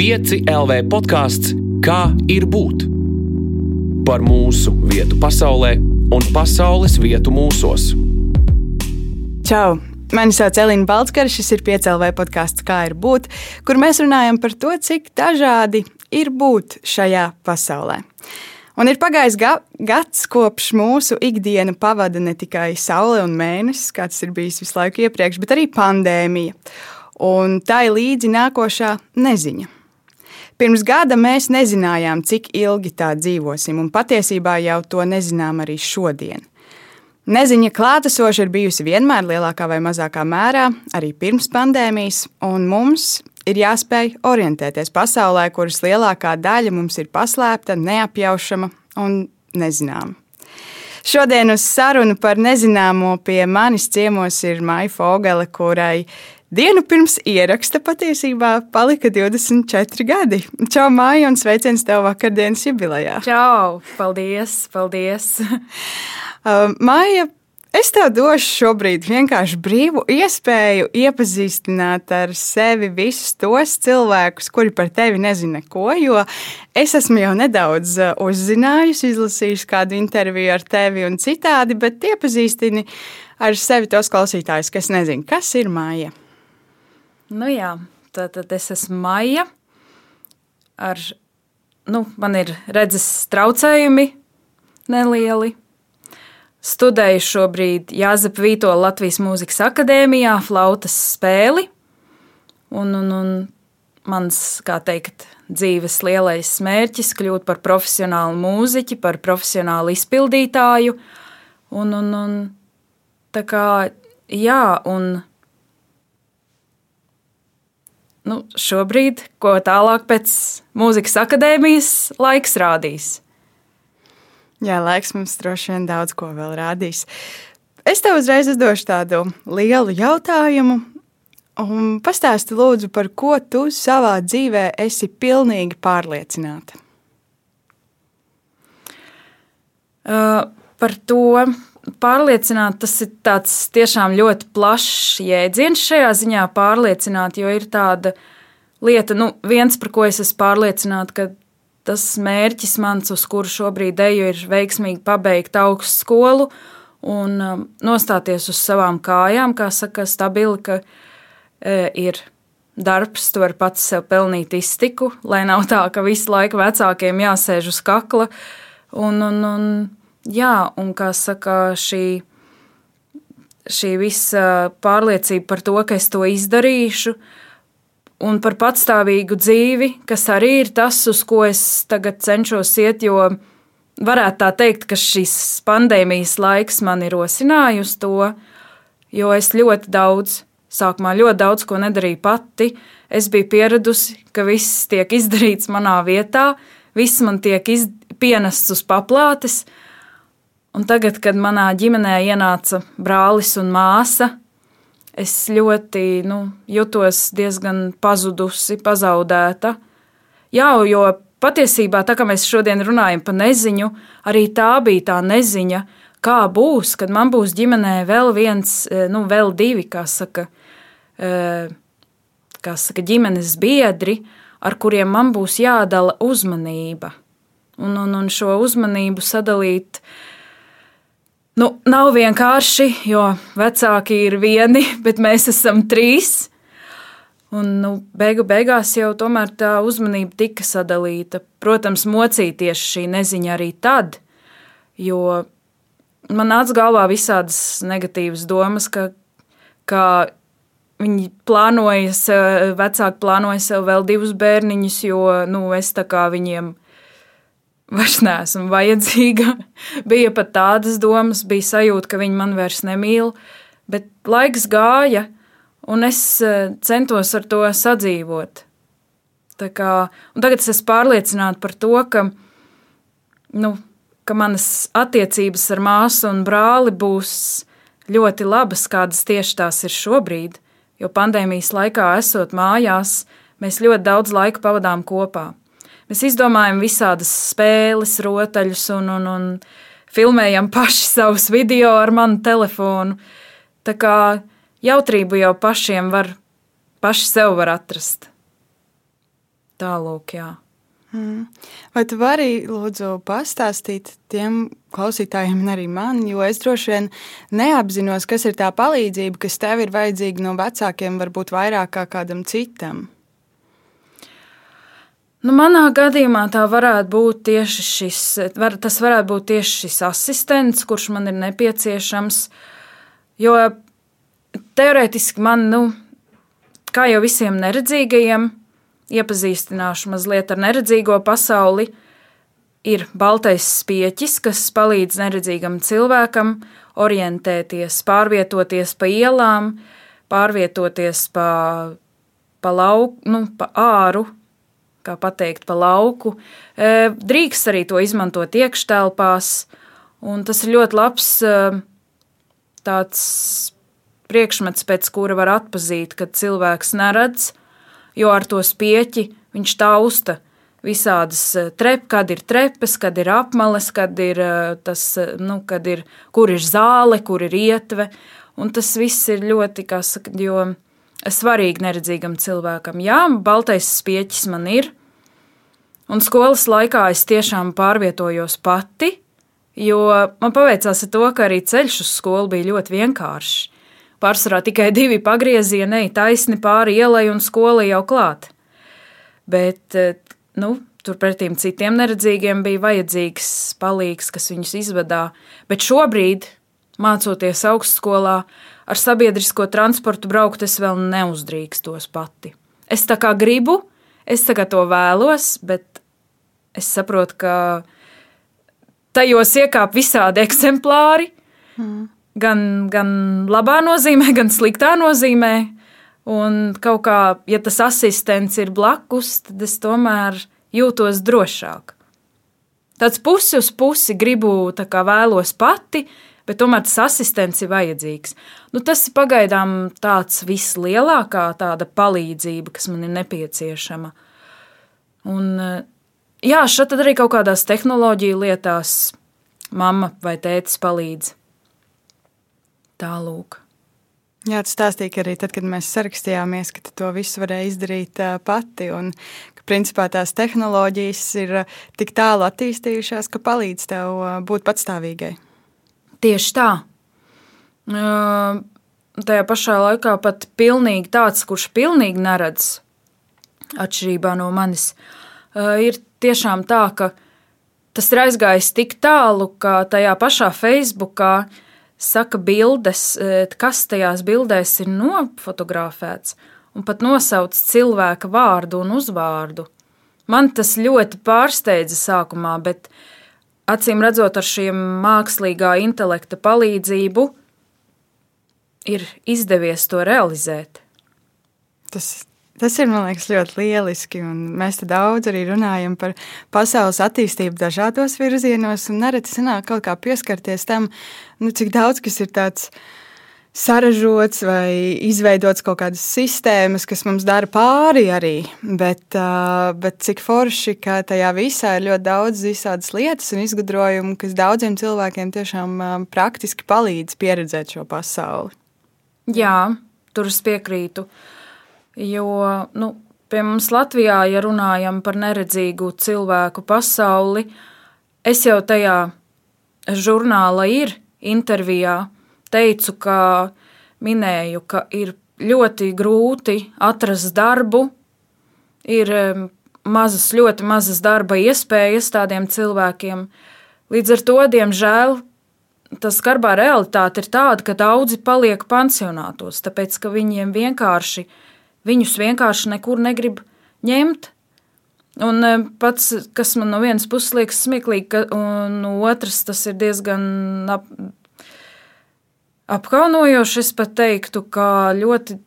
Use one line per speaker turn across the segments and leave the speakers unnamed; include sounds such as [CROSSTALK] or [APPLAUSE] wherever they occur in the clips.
5 LV podkāsts Kā ir būt? Par mūsu vietu pasaulē un pasaules vietu mūsos.
Čau! Mani sauc Elīna Balskara, šis ir piecēlvē podkāsts Kā ir būt, kur mēs runājam par to, cik dažādi ir būt šajā pasaulē. Un ir pagājis ga gads, kopš mūsu ikdiena pavada ne tikai saule un mēnesis, kā tas ir bijis visu laiku iepriekš, bet arī pandēmija. Un tā ir līdzi nākošā neziņa. Pirms gada mēs nezinājām, cik ilgi tā dzīvosim, un patiesībā jau to nezinām arī šodien. Neziņa klātesoša ir bijusi vienmēr lielākā vai mazākā mērā, arī pirms pandēmijas, un mums ir jāspēj orientēties pasaulē, kuras lielākā daļa mums ir paslēpta, neapjaušama un nezināma. Šodien uz sarunu par nezināmo pie manis ciemos ir Maija Fogele, kurai dienu pirms ieraksta patiesībā palika 24 gadi. Čau, Maija, un sveiciens tev vakardienas jubilejā.
Čau, paldies, paldies. [LAUGHS]
Uh, Maija Es tev došu šobrīd vienkārši brīvu iespēju iepazīstināt ar sevi visus tos cilvēkus, kuri par tevi nezina ko. Jo es esmu jau nedaudz uh, uzzinājusi, izlasījusi kādu interviju ar tevi un citādi, bet iepazīstini ar sevi tos klausītājus, kas nezina, kas ir Maija.
Nu jā, tad, tad es esmu Maija. Ar, nu, man ir redzes traucējumi nelieli Studēju šobrīd Jāzepa Vītola Latvijas Mūzikas akadēmijā, flautas spēli. Un, un, un mans, kā teikt, dzīves lielais mērķis kļūt par profesionālu mūziķi, par profesionālu izpildītāju. Un, un, un tā kā, jā, un nu, šobrīd, ko tālāk pēc mūzikas akadēmijas laiks rādīs.
Jā, laiks mums droši vien daudz ko vēl rādīs. Es tev uzreiz uzdošu tādu lielu jautājumu. Un pastāsti lūdzu, par ko tu savā dzīvē esi pilnīgi pārliecināta.
Uh, par to pārliecināt, tas ir tāds tiešām ļoti plašs jēdziens šajā ziņā pārliecināt, jo ir tāda lieta, nu, viens, par ko es esmu pārliecināta, ka tas mērķis mans, uz kuru šobrīd eju, ir veiksmīgi pabeigt augstu skolu un um, nostāties uz savām kājām, kā saka, stabili, ka e, ir darbs, tu vari pats sev pelnīt iztiku, lai nav tā, ka visu laiku vecākiem jāsēž uz kakla. Un, un, un, jā, un kā saka, šī, šī visa pārliecība par to, ka es to izdarīšu, un par patstāvīgu dzīvi, kas arī ir tas, uz ko es tagad cenšos iet, jo varētu tā teikt, ka šis pandēmijas laiks man ir rosinājusi to, jo es ļoti daudz, sākumā ļoti daudz ko nedarīju pati. Es biju pieradusi, ka viss tiek izdarīts manā vietā, viss man tiek iz, pienests uz paplātes. Un tagad, kad manā ģimenē ienāca brālis un māsa, es ļoti nu, jutos diezgan pazudusi, pazaudēta. Jā, jo patiesībā tā kā mēs šodien runājam par neziņu, arī tā bija tā neziņa, kā būs, kad man būs ģimenē vēl viens, e, nu, vēl divi, kā saka, e, kā saka ģimenes biedri, ar kuriem man būs jādala uzmanība. Un, un, un šo uzmanību sadalīt uh, Nu, nav vienkārši, jo vecāki ir vieni, [LAUGHS] bet mēs esam trīs. Un, nu, beigu beigās jau tā uzmanība tika sadalīta. Protams, mocīties šī neziņa arī tad, jo man nāca galvā visādas negatīvas domas, ka, ka viņi plānoja, vecāki plānoja sev vēl divus bērniņus, jo nu, es tā kā viņiem vairs neesmu vajadzīga. [LAUGHS] bija pat tādas domas, bija sajūta, ka viņi man vairs nemīl, bet laiks gāja, un es e, centos ar to sadzīvot. Tā kā, tagad es esmu pārliecināta par to, ka, nu, ka manas attiecības ar māsu un brāli būs ļoti labas, kādas tieši tās ir šobrīd, jo pandēmijas laikā, esot mājās, mēs ļoti daudz laika pavadām kopā. Mēs izdomājam visādas spēles, rotaļus un, un, un filmējam paši [LAUGHS] savus video ar manu telefonu. Tā kā jautrību jau pašiem var, paši sev var atrast. Tālāk, jā.
Mm. Vai tu vari lūdzu pastāstīt tiem klausītājiem, arī man, jo es droši vien neapzinos, kas ir tā palīdzība, kas tev ir vajadzīga no vecākiem, varbūt vairāk kā kādam citam?
Nu, manā gadījumā tā varētu būt tieši šis, var, tas varētu būt tieši šis asistents, kurš man ir nepieciešams. Jo teorētiski man, nu, kā jau visiem neredzīgajiem, iepazīstināšu mazliet ar neredzīgo pasauli. Ir baltais spieķis, kas palīdz neredzīgam cilvēkam orientēties, pārvietoties pa ielām, pārvietoties pa, pa, lauku, nu, pa āru, kā pateikt, pa lauku. E, drīkst arī to izmantot iekštelpās, un tas ir ļoti labs e, tāds priekšmets, pēc kura var atpazīt, kad cilvēks neredz, jo ar to spieķi viņš tausta visādas eh, trep, kad ir trepes, kad ir apmales, kad ir tas, nu, kad ir, kur ir zāle, kur ir ietve, un tas viss ir ļoti, kā saka, jo svarīgi neredzīgam cilvēkam. Jā, baltais spieķis man ir, un skolas laikā es tiešām pārvietojos pati, jo man paveicās ar to, ka arī ceļš uz skolu bija ļoti vienkāršs. Pārsvarā tikai divi pagriezieni, taisni pāri ielai un skola jau klāt. Bet eh, nu, turpretī citiem neredzīgiem bija vajadzīgs palīgs, kas viņus izvadā. Bet šobrīd, mācoties augstskolā, ar sabiedrisko transportu braukt, es vēl neuzdrīkstos pati. Es tā kā gribu, es tā kā to vēlos, bet es saprotu, ka tajos iekāp visādi eksemplāri. Mm gan, gan labā nozīmē, [LAUGHS] gan sliktā nozīmē. Un kaut kā, ja tas asistents ir blakus, tad es tomēr jūtos drošāk. Tāds pusi uz pusi gribu, tā kā vēlos pati, bet tomēr tas asistents ir vajadzīgs. Nu, tas ir pagaidām tāds vislielākā tāda palīdzība, kas man ir nepieciešama. Un, jā, šeit arī kaut kādās tehnoloģiju lietās mamma vai tētis palīdz. Tālūk.
Jā, tas stāstīja, arī tad, kad mēs sarakstījāmies, ka to visu varēja izdarīt uh, pati. Un, ka, principā tās tehnoloģijas ir uh, tik tālu attīstījušās, ka palīdz tev būt patstāvīgai.
Tieši tā. Uh, tajā pašā laikā pat pilnīgi tāds, kurš pilnīgi neredz, atšķirībā no manis, uh, ir tiešām tā, ka tas ir aizgājis tik tālu, ka tajā pašā Facebookā uh, saka bildes, kas tajās bildēs ir nofotografēts, un pat nosauc cilvēka vārdu un uzvārdu. Man tas ļoti pārsteidza sākumā, bet acīm redzot, ar šiem mākslīgā intelekta palīdzību ir izdevies to realizēt.
Tas Tas ir liekas, ļoti lieliski. Mēs daudz arī runājam par pasaules attīstību dažādos virzienos, un nereti sanāk kaut kā pieskarties tam, nu, cik daudz kas ir tāds sarežģīts vai izveidots kaut kādas sistēmas, kas mums dara pāri arī. Bet, uh, bet cik forši, ka tajā visā ir ļoti daudz visādas lietas un izgudrojumu, kas daudziem cilvēkiem tiešām uh, praktiski palīdz pieredzēt šo pasauli.
Jā, tur es piekrītu. Uh, Jo nu, pie mums Latvijā, ja runājam par neredzīgu cilvēku pasauli, es jau tajā žurnālā ir intervijā teicu, ka minēju, ka ir ļoti grūti atrast darbu, ir mazas, ļoti mazas darba iespējas tādiem cilvēkiem. Līdz ar to, diemžēl, tas skarbā realitāte ir tāda, ka daudzi paliek pansionātos, tāpēc ka viņiem vienkārši Viņus vienkārši nekur negrib ņemt. Un pats, kas man no vienas puses liekas smieklīgi, un no otras tas ir diezgan apkaunojoši, es pat teiktu, ka ļoti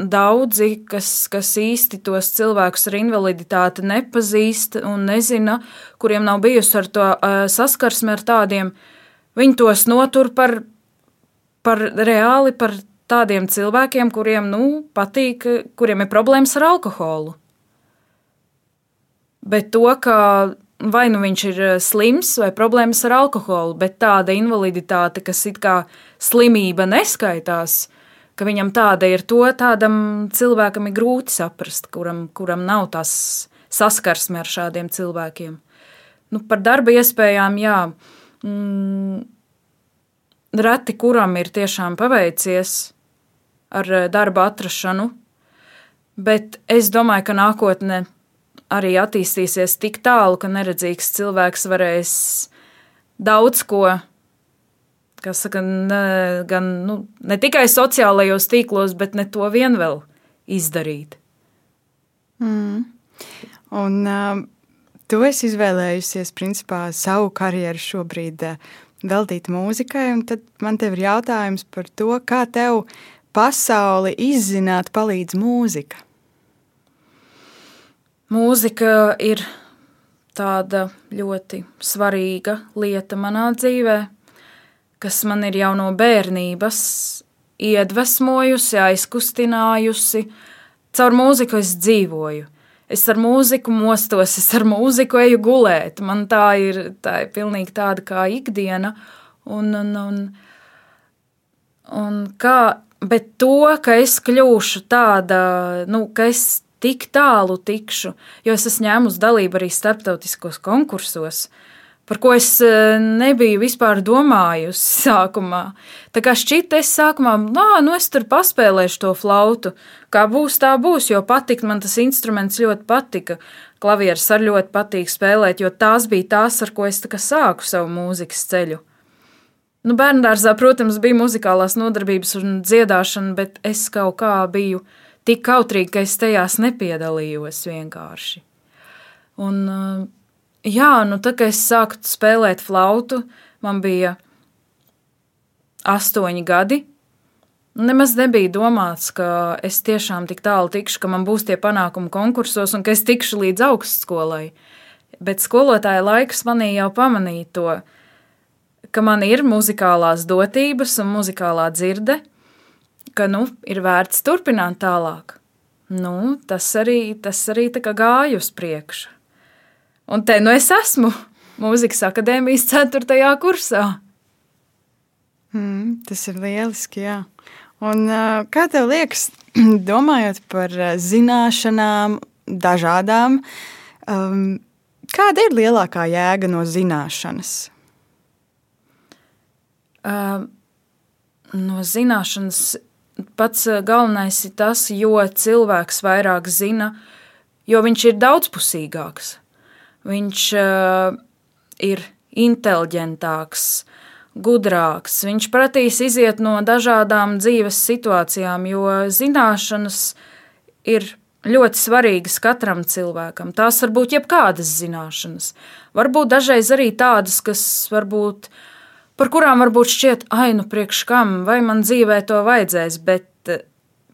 daudzi, kas, kas īsti tos cilvēkus ar invaliditāti nepazīst un nezina, kuriem nav bijusi ar to e, saskarsme ar tādiem, viņi tos notur par, par reāli, par tādiem cilvēkiem, kuriem nu, patīk, kuriem ir problēmas ar alkoholu. Bet to, ka vai nu viņš ir eh, slims vai problēmas ar alkoholu, bet tāda invaliditāte, kas it kā slimība neskaitās, ka viņam tāda ir, to tādam cilvēkam ir grūti saprast, kuram, kuram nav tās saskarsme ar šādiem cilvēkiem. Nu, par darba iespējām, jā. Mm, reti kuram ir tiešām paveicies ar eh, darba atrašanu, bet es domāju, ka nākotnē arī attīstīsies tik tālu, ka neredzīgs cilvēks varēs daudz ko kas saka, ne, gan nu, ne tikai sociālajos tīklos, bet ne to vien vēl izdarīt.
Mm. Un uh, tu esi izvēlējusies principā savu karjeru šobrīd uh, veltīt mūzikai, un tad man te ir jautājums par to, kā tev pasauli izzināt palīdz mūzika.
Mūzika ir tāda ļoti svarīga lieta manā dzīvēm kas man ir jau no bērnības iedvesmojusi, aizkustinājusi. Caur mūziku es dzīvoju. Es ar mūziku mostos, es ar mūziku eju gulēt. Man tā ir, tā ir pilnīgi tāda kā ikdiena. Un, un, un, un kā, bet to, ka es kļūšu tāda, nu, ka es tik tālu tikšu, jo es esmu ņēmusi dalību arī starptautiskos konkursos. Par ko es e, nebiju vispār domājusi [LAUGHS] sākumā. Tā kā šķita, es sākumā, nu es tur paspēlēšu to flautu. Kā būs, tā būs, jo patikt man tas instruments ļoti patika. Klavieres arī ļoti patīk spēlēt, jo tās bija tās, ar ko es sāku savu mūzikas ceļu. Nu, Bērngārzā, protams, bija muzikālās nodarbības un dziedāšana, bet es kaut kā biju tik kautrīga, ka es tajās nepiedalījos vienkārši. Un, uh, Jā, nu tā kā es sāku spēlēt flautu, man bija astoņi gadi. Nemaz nebija domāts, ka es tiešām tik tālu tikšu, ka man būs tie panākumi konkursos un ka es tikšu līdz augstskolai. Bet skolotāja laiks manī jau pamanīja to, ka man ir muzikālās dotības un muzikālā dzirde, ka nu, ir vērts turpināt tālāk. Nu, tas arī, tas arī gāja uz priekšu. Un te nu es esmu [LAUGHS] mūzikas akadēmijas 4. kursā.
Mm, tas ir lieliski, jā. Un, kā tev liekas, [CLEARS THROAT] domājot par zināšanām, dažādām, um, kāda ir lielākā jēga no zināšanas?
Uh, no zināšanas pats galvenais ir tas, jo cilvēks vairāk zina, jo viņš ir daudzpusīgāks. Viņš uh, ir inteliģentāks, gudrāks. Viņš prasīs iziet no dažādām dzīves situācijām, jo zināšanas ir ļoti svarīgas katram cilvēkam. Tās var būt jebkādas zināšanas. Varbūt dažreiz arī tādas, kas varbūt, par kurām varbūt šķiet, ai, nu priekš kam, vai man dzīvē to vajadzēs, bet eh,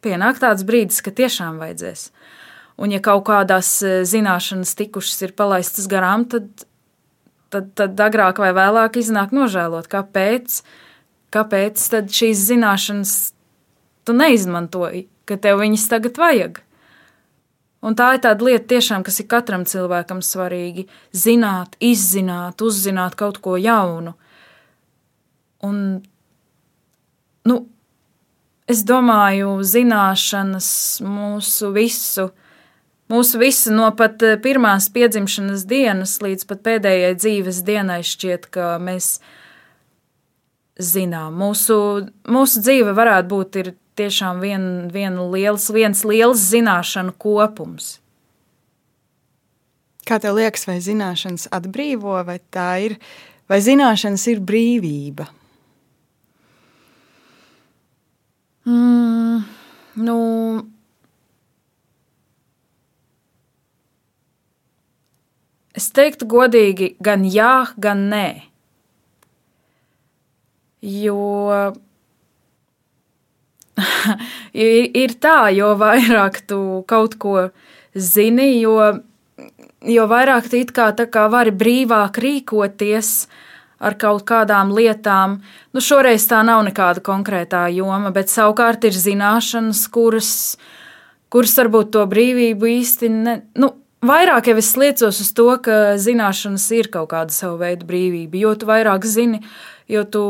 pienāk tāds brīdis, ka tiešām vajadzēs. Un, ja kaut kādas e, zināšanas tikušas ir palaistas garām, tad, tad, tad agrāk vai vēlāk iznāk nožēlot, kāpēc, kāpēc šīs zināšanas tu neizmantoji, ka tev viņas tagad vajag. Un tā ir tāda lieta, tiešām, kas ir katram cilvēkam svarīgi. Zināt, izzināt, uzzināt kaut ko jaunu. Un, nu, es domāju, zināšanas mūsu visu Mūsu visu no pat eh, pirmās piedzimšanas dienas līdz pat pēdējai dzīves dienai šķiet, ka mēs zinām. Mūsu, mūsu dzīve varētu būt tiešām vien, vien liels, viens liels zināšanu kopums.
Kā tev liekas, vai zināšanas atbrīvo, vai tā ir, vai zināšanas ir brīvība?
Mm, nu, Es teiktu godīgi, gan jā, gan nē. Jo [LAUGHS] ir tā, jo vairāk tu kaut ko zini, jo, jo vairāk tu kā, kā vari brīvāk rīkoties ar kaut kādām lietām. Nu, šoreiz tā nav nekāda konkrētā joma, bet savukārt ir zināšanas, kuras, kuras varbūt to brīvību īsti ne. Nu, Vairāk jau es liecos uz to, ka zināšanas ir kaut kāda sava veida brīvība. Jo tu vairāk zini, jo tu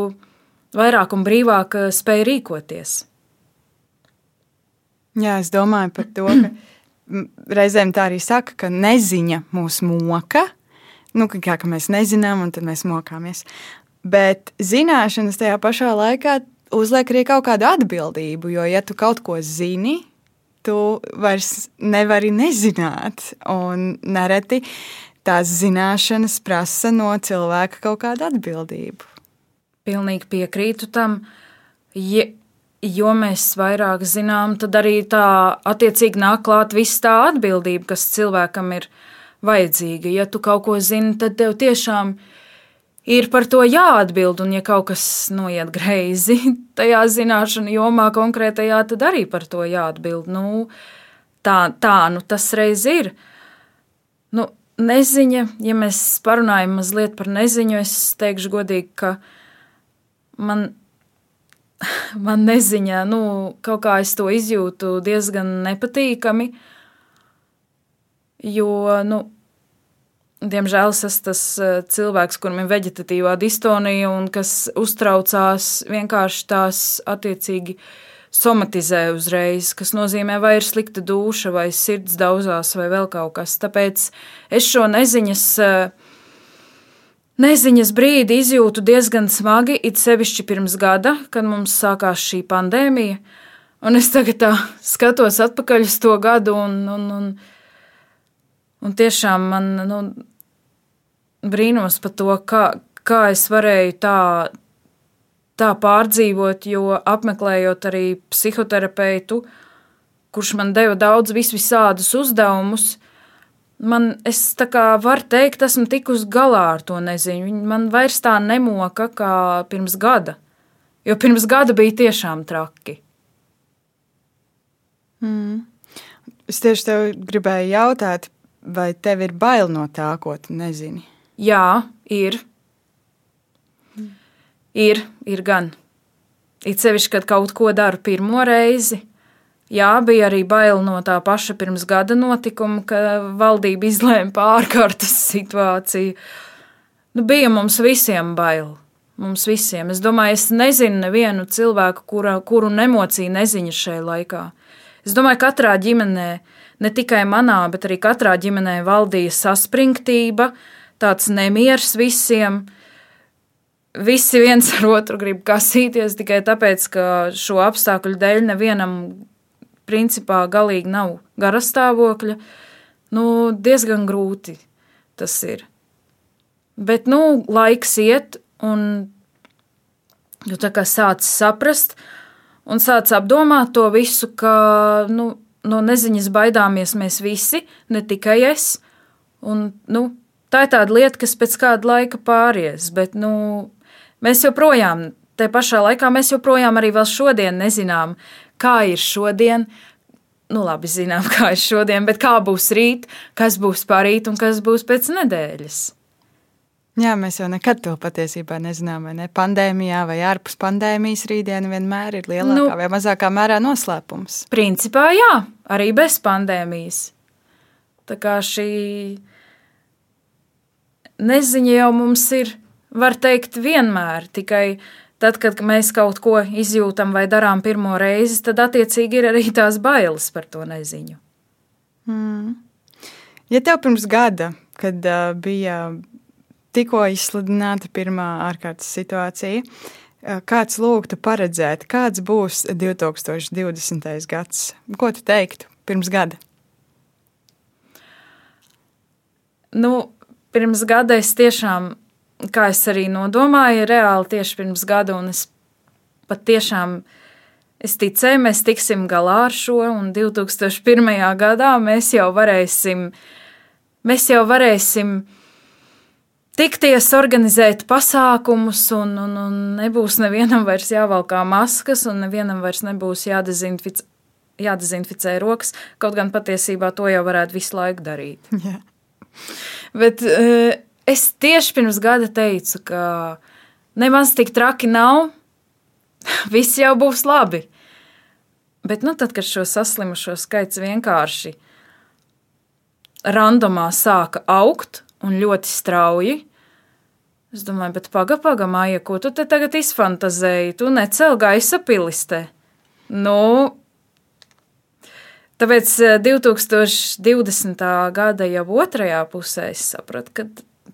vairāk un brīvāk spēj rīkoties.
Jā, es domāju par to, ka [CLEARS THROAT] reizēm tā arī saka, ka neziņa mūs moka. Nu, kā ka mēs nezinām, un tad mēs mokāmies. Bet zināšanas tajā pašā laikā uzliek arī kaut kādu atbildību. Jo, ja tu kaut ko zini, tu vairs nevari nezināt. Un nereti tās zināšanas prasa no cilvēka kaut kādu atbildību.
Pilnīgi piekrītu tam. Ja, jo mēs vairāk zinām, tad arī tā attiecīgi nāk klāt viss tā atbildība, kas cilvēkam ir vajadzīga. Ja tu kaut ko zini, tad tev tiešām ir par to jāatbild, un ja kaut kas noiet greizi [LAUGHS] tajā zināšanu jomā konkrētajā, tad arī par to jāatbild. Nu, tā, tā nu tas reiz ir. Nu, neziņa, ja mēs parunājam mazliet par neziņu, es teikšu godīgi, ka man [LAUGHS] man neziņā, nu, kaut kā es to izjūtu diezgan nepatīkami. Jo, nu, diemžēl es tas eh, cilvēks, kuram ir vegetatīvā distonija un kas uztraucās vienkārši tās attiecīgi somatizē uzreiz, kas nozīmē, vai ir slikta duša, vai sirds daudzās, vai vēl kaut kas. Tāpēc es šo neziņas uh, Neziņas brīdi izjūtu diezgan smagi, it sevišķi pirms gada, kad mums sākās šī pandēmija. Un es tagad skatos atpakaļ uz to gadu, un, un, un, un tiešām man nu, brīnos par to, kā, kā es varēju tā, tā pārdzīvot, jo apmeklējot arī psihoterapeitu, kurš man deva daudz vis visādus uzdevumus, Man, es tā kā varu teikt, esmu tikus galā ar to neziņu. Man vairs tā nemoka kā pirms gada. Jo pirms gada bija tiešām traki.
Mm. Es tieši tev gribēju jautāt, vai tev ir bail no tā, ko tu nezini?
Jā, ir. Ir, ir gan. It sevišķi, kad kaut ko daru pirmo reizi, Jā, bija arī bail no tā paša pirms gada notikuma, ka valdība [LAUGHS] izlēma pārkārtas situāciju. Nu, bija mums visiem bail. Mums visiem. Es domāju, es nezinu nevienu cilvēku, kura, kuru emociju neziņa šajā laikā. Es domāju, ka katrā ģimenē, ne tikai manā, bet arī katrā ģimenē valdīja saspringtība, tāds nemieris visiem. Visi viens ar otru grib kasīties tikai tāpēc, ka šo apstākļu dēļ nevienam principā galīgi nav gara stāvokļa, nu, diezgan grūti tas ir. Bet, nu, laiks iet, un tu tā kā sāc saprast, un sāc apdomāt to visu, ka, nu, no neziņas baidāmies mēs visi, ne tikai es, un, nu, tā ir tāda lieta, kas pēc kāda laika pāries, bet, nu, mēs joprojām, te pašā laikā mēs joprojām arī vēl šodien nezinām, kā ir šodien. Nu, labi, zinām, [LAUGHS] kā ir šodien, bet kā būs rīt, kas būs parīt un kas būs pēc nedēļas.
Jā, mēs jau nekad to patiesībā nezinām. Vai ne? Pandēmijā vai ārpus pandēmijas rītdiena vienmēr ir lielākā nu, vai mazākā mērā noslēpums.
Principā jā, arī bez pandēmijas. Tā kā šī neziņa jau mums ir, var teikt, vienmēr tikai Tad, kad mēs kaut ko izjūtam vai darām pirmo reizi, tad attiecīgi ir arī tās bailes par to neziņu.
Mm. Ja tev pirms gada, kad uh, bija tikko izsludināta pirmā ārkārtas situācija, uh, kāds lūgtu paredzēt, kāds būs 2020. gads, ko tu teiktu pirms gada?
Nu, pirms gada es tiešām kā es arī nodomāju, reāli tieši pirms gada, un es patiešām es ticēju, mēs tiksim galā ar šo, un 2001. gadā mēs jau varēsim, mēs jau varēsim tikties, organizēt pasākumus, un, un, un nebūs nevienam vairs jāvalkā maskas, un nevienam vairs nebūs jādezinficē. Jādezinficē rokas, kaut gan patiesībā to jau varētu visu laiku darīt. [LAUGHS]
Jā.
Bet uh, es tieši pirms gada teicu, ka nemaz tik traki nav, [LAUGHS] viss jau būs labi. Bet, nu, tad, kad šo saslimušo skaits vienkārši randomā sāka augt un ļoti strauji, es domāju, bet pagaidi, pagaidi, māja, ko tu te tagad izfantazēji? Tu necēl gaisa pilistē. Nu, Tāpēc 2020. gada jau otrajā pusē es sapratu, ka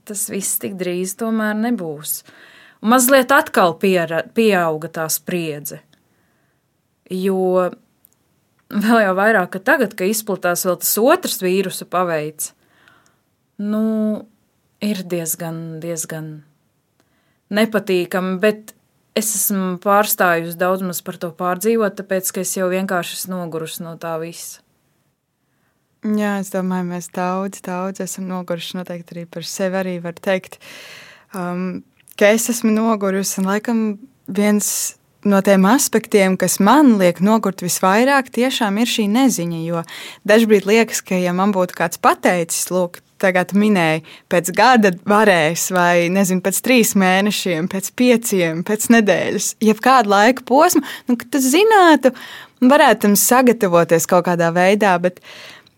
tas viss tik drīz tomēr nebūs. Un mazliet atkal piera, pieauga tā spriedze. Jo vēl jau vairāk, ka tagad, kad izplatās vēl tas otrs vīrusu paveids, nu, ir diezgan, diezgan nepatīkami, bet es esmu pārstājusi daudz maz par to pārdzīvot, tāpēc, ka es jau vienkārši esmu nogurusi no tā visa.
Jā, es domāju, mēs daudz, daudz esam noguruši. Noteikti arī par sevi arī var teikt, um, ka es esmu nogurusi. Un laikam viens no tiem aspektiem, kas man liek nogurt visvairāk, tiešām ir šī neziņa. Jo dažkārt liekas, ka, ja man būtu kāds pateicis, lūk, tagad minēji, pēc gada varēs, vai nezinu, pēc trīs mēnešiem, pēc pieciem, pēc nedēļas, jebkādu laika posmu, nu, ka tas zinātu, varētu tam sagatavoties kaut kādā veidā. Bet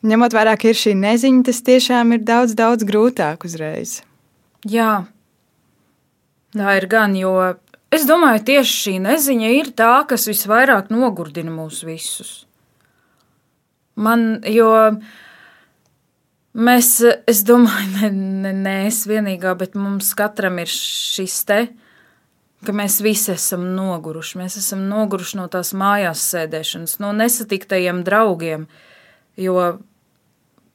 ņemot vērā, ka ir šī neziņa, tas tiešām ir daudz, daudz grūtāk uzreiz.
Jā, tā ir gan, jo es domāju, tieši šī neziņa ir tā, kas visvairāk nogurdina mūs visus. Man, jo Mēs, es domāju, ne, ne, ne es vienīgā, bet mums katram ir šis te, ka mēs visi esam noguruši. Mēs esam noguruši no tās mājās sēdēšanas, no nesatiktajiem draugiem. Jo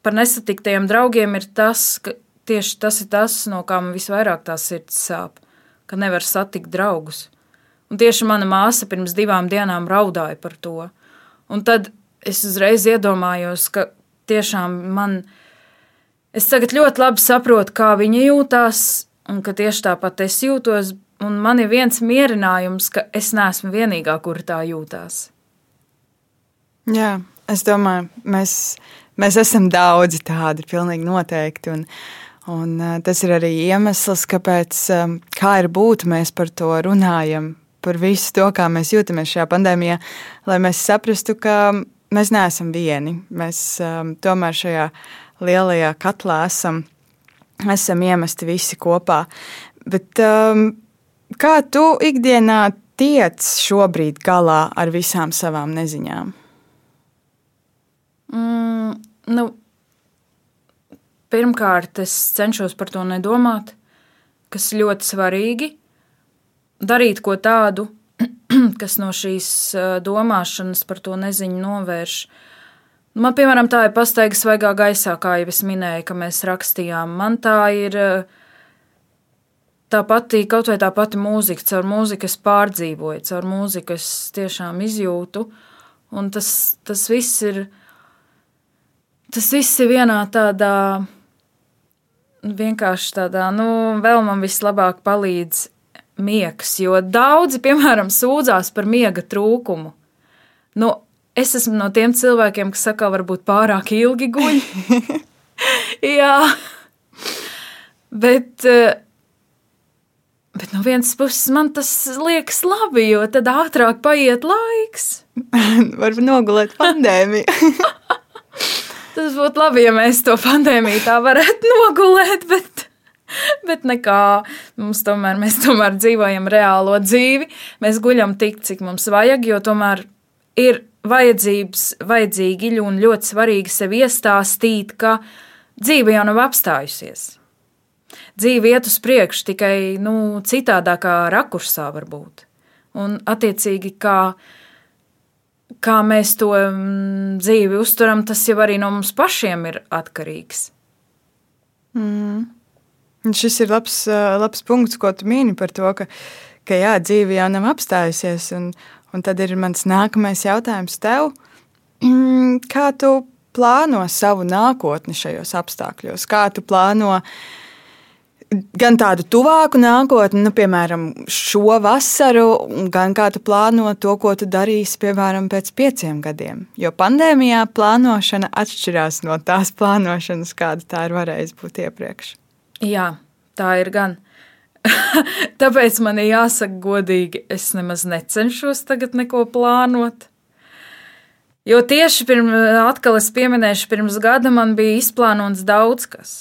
par nesatiktajiem draugiem ir tas, ka tieši tas ir tas, no kā man visvairāk tā sirds sāp, ka nevar satikt draugus. Un tieši mana māsa pirms divām dienām raudāja par to. Un tad es uzreiz iedomājos, ka tiešām man ir Es tagad ļoti labi saprotu, kā viņa jūtas, un ka tieši tāpat es jūtos. Man ir viens mierinājums, ka es neesmu vienīgā, kur tā jūtas.
Jā, es domāju, mēs, mēs esam daudzi tādi, pilnīgi noteikti. Un, un uh, tas ir arī iemesls, kāpēc, um, kā ir būt, mēs par to runājam, par visu to, kā mēs jūtamies šajā pandēmijā, lai mēs saprastu, ka mēs neesam vieni. Mēs um, tomēr šajā lielajā katlā esam, esam iemesti visi kopā. Bet, um, kā tu ikdienā tiec šobrīd galā ar visām savām neziņām?
Mm, nu, pirmkārt, es cenšos par to nedomāt, kas ļoti svarīgi. Darīt ko tādu, [CLEARS THROAT] kas no šīs uh, domāšanas par to neziņu novērš uh, Man, piemēram, tā ir pastaiga svaigā gaisā, kā jau es minēju, ka mēs rakstījām. Man tā ir tā pati, kaut vai tā pati mūzika, caur mūziku es pārdzīvoju, caur mūziku es tiešām izjūtu. Un tas, tas viss ir, tas viss ir vienā tādā, vienkārši tādā, nu, vēl man vislabāk palīdz miegs, jo daudzi, piemēram, sūdzās par miega trūkumu. Nu, Es esmu no tiem cilvēkiem, kas saka, varbūt pārāk ilgi guļ. [LAUGHS] Jā, bet, eh, bet no vienas puses man tas liekas labi, jo tad ātrāk paiet laiks. [LAUGHS]
Varbūt nogulēt pandēmiju. [LAUGHS]
tas būtu labi, ja mēs to pandēmiju tā varētu nogulēt, bet, bet nekā. Mums tomēr, mēs tomēr dzīvojam reālo dzīvi. Mēs guļam tik, cik mums vajag, jo tomēr ir vajadzīgi un ļoti svarīgi sev iestāstīt, ka dzīve jau nav apstājusies. Dzīve iet uz priekšu tikai nu, citādākā rakursā, varbūt. Un, attiecīgi, kā, kā mēs to mm, dzīvi uztveram, tas jau arī no mums pašiem ir atkarīgs.
Mm. Šis ir labs, labs punkts, ko tu mini par to, ka, ka jā, dzīve jau nav apstājusies. Un, Un tad ir mans nākamais jautājums tev. Mm, kā tu plāno savu nākotni šajos apstākļos? Kā tu plāno gan tādu tuvāku nākotni, nu, piemēram, šo vasaru, gan kā tu plāno to, ko tu darīsi, piemēram, pēc pieciem gadiem? Jo pandēmijā plānošana atšķirās no tās plānošanas, kāda tā ir varējusi būt iepriekš.
Jā, tā ir gan. [LAUGHS] Tāpēc man ir jāsaka godīgi, es nemaz necenšos tagad neko plānot. Jo tieši pirms, atkal es pieminēšu, pirms gada man bija izplānots daudz kas.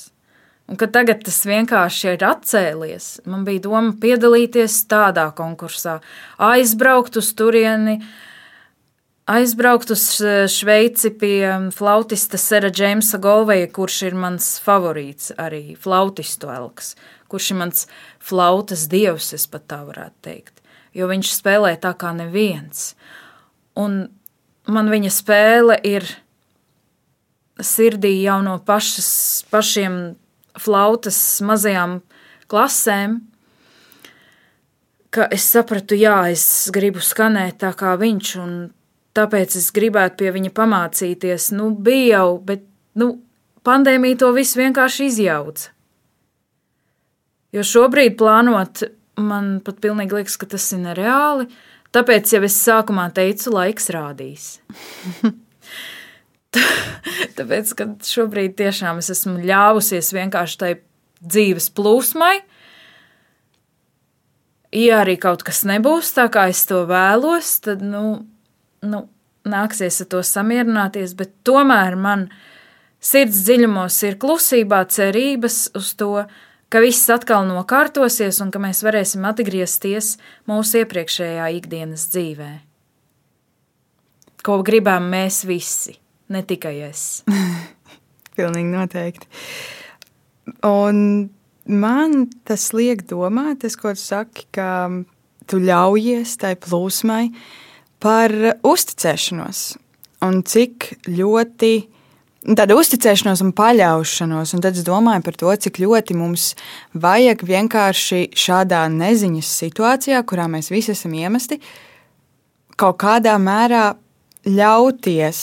Un ka tagad tas vienkārši ir atcēlies. Man bija doma piedalīties tādā konkursā, aizbraukt uz turieni, aizbraukt uz Šveici pie flautista Sera Džeimsa Golveja, kurš ir mans favorīts, arī flautistu elks, kurš ir mans flautas dievs, es pat tā varētu teikt. Jo viņš spēlē tā kā neviens. Un man viņa spēle ir sirdī jau no pašas, pašiem flautas mazajām klasēm, ka es sapratu, jā, es gribu skanēt tā kā viņš, un tāpēc es gribētu pie viņa pamācīties. Nu, bija jau, bet nu, pandēmija to visu vienkārši izjauca. Jo šobrīd plānot, man pat pilnīgi liekas, ka tas ir nereāli. Tāpēc jau es sākumā teicu, laiks rādīs. [LAUGHS] Tāpēc, ka šobrīd tiešām es esmu ļāvusies vienkārši tai dzīves plūsmai. Ja arī kaut kas nebūs tā, kā es to vēlos, tad nu, nu, nāksies ar to samierināties. Bet tomēr man sirds dziļumos ir klusībā cerības uz to, ka viss atkal nokārtosies un ka mēs varēsim atgriezties mūsu iepriekšējā ikdienas dzīvē. Ko gribam mēs visi, ne tikai es. [LAUGHS]
Pilnīgi noteikti. Un man tas liek domāt, tas, ko tu saki, ka tu ļaujies tai plūsmai par uzticēšanos. Un cik ļoti tāda uzticēšanos un paļaušanos, un tad es domāju par to, cik ļoti mums vajag vienkārši šādā neziņas situācijā, kurā mēs visi esam iemesti, kaut kādā mērā ļauties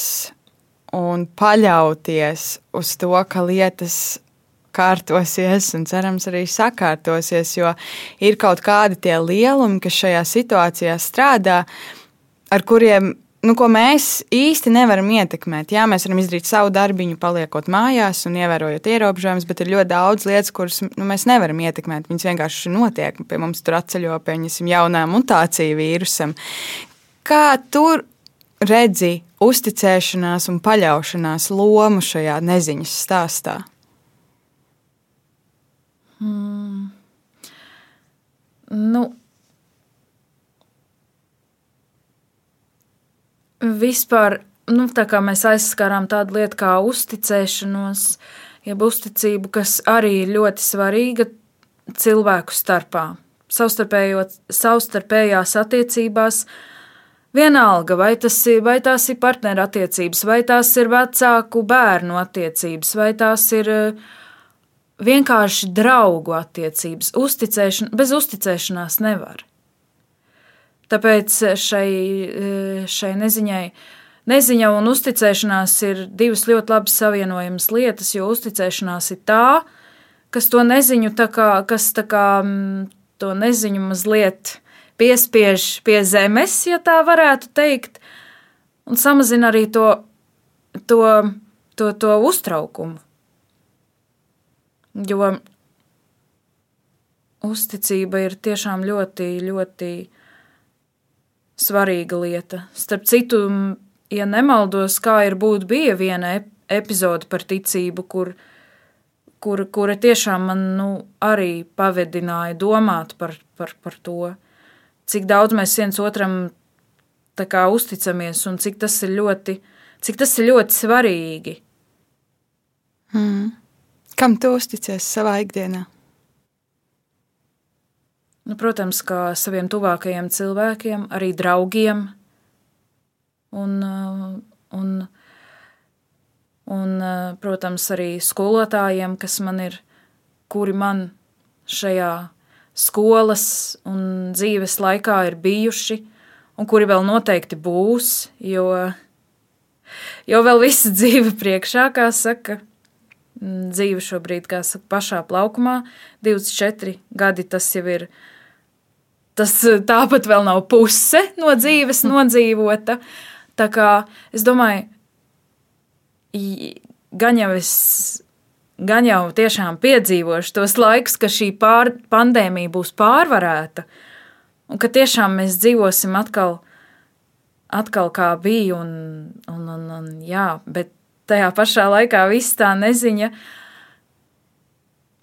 un paļauties uz to, ka lietas kārtosies un cerams arī sakārtosies, jo ir kaut kādi tie lielumi, kas šajā situācijā strādā, ar kuriem nu, mēs īsti nevaram ietekmēt. Jā, mēs varam izdarīt savu darbiņu, paliekot mājās un ievērojot ierobežojumus, bet ir ļoti daudz lietas, kuras nu, mēs nevaram ietekmēt. Viņas vienkārši notiek. Pie mums tur atceļo pie jaunā mutācija vīrusam. Kā tur redzi uzticēšanās un paļaušanās lomu šajā neziņas stāstā?
Hmm. Nu, vispār, nu, tā kā mēs aizskārām tādu lietu kā uzticēšanos, jeb uzticību, kas arī ir ļoti svarīga cilvēku starpā. Savstarpējās attiecībās, vienalga, vai, ir, vai tās ir partnerattiecības, vai tās ir vecāku bērnu attiecības, vai tās ir uh, vienkārši draugu attiecības. Uzticēšana, bez uzticēšanās nevar. Tāpēc šai, šai neziņai, neziņa un uzticēšanās ir divas ļoti labi savienojamas lietas, jo uzticēšanās ir tā, kas to neziņu, kā, kas kā, to neziņu mazliet piespiež pie zemes, ja tā varētu teikt, un samazina arī to, to, to, to uztraukumu. Jo uzticība ir tiešām ļoti, ļoti svarīga lieta. Starp citu, ja nemaldos, kā ir būt, bija viena epizode par ticību, kur, kur, kura tiešām man nu, arī pavedināja domāt par, par, par to, cik daudz mēs viens otram kā, uzticamies un cik tas ir ļoti, cik tas ir ļoti svarīgi.
Mm. Kam tu uzticies savā ikdienā?
Nu, protams, kā saviem tuvākajiem cilvēkiem, arī draugiem. Un, uh, un, un, uh, protams, arī skolotājiem, kas man ir, kuri man šajā skolas un dzīves laikā ir bijuši, un kuri vēl noteikti būs, jo, jo vēl visa [LAUGHS] dzīve priekšā, kā saka, Mm, dzīve šobrīd, kā saka, pašā plaukumā. 24 gadi tas jau ir. Tas tāpat vēl nav puse no dzīves [LAUGHS] nodzīvota. Tā kā es domāju, gan jau es, gan jau tiešām piedzīvošu tos laikus, ka šī pār, pandēmija būs pārvarēta, un ka tiešām mēs dzīvosim atkal, atkal kā bija, un, un, un, un jā, bet tajā pašā laikā viss tā neziņa,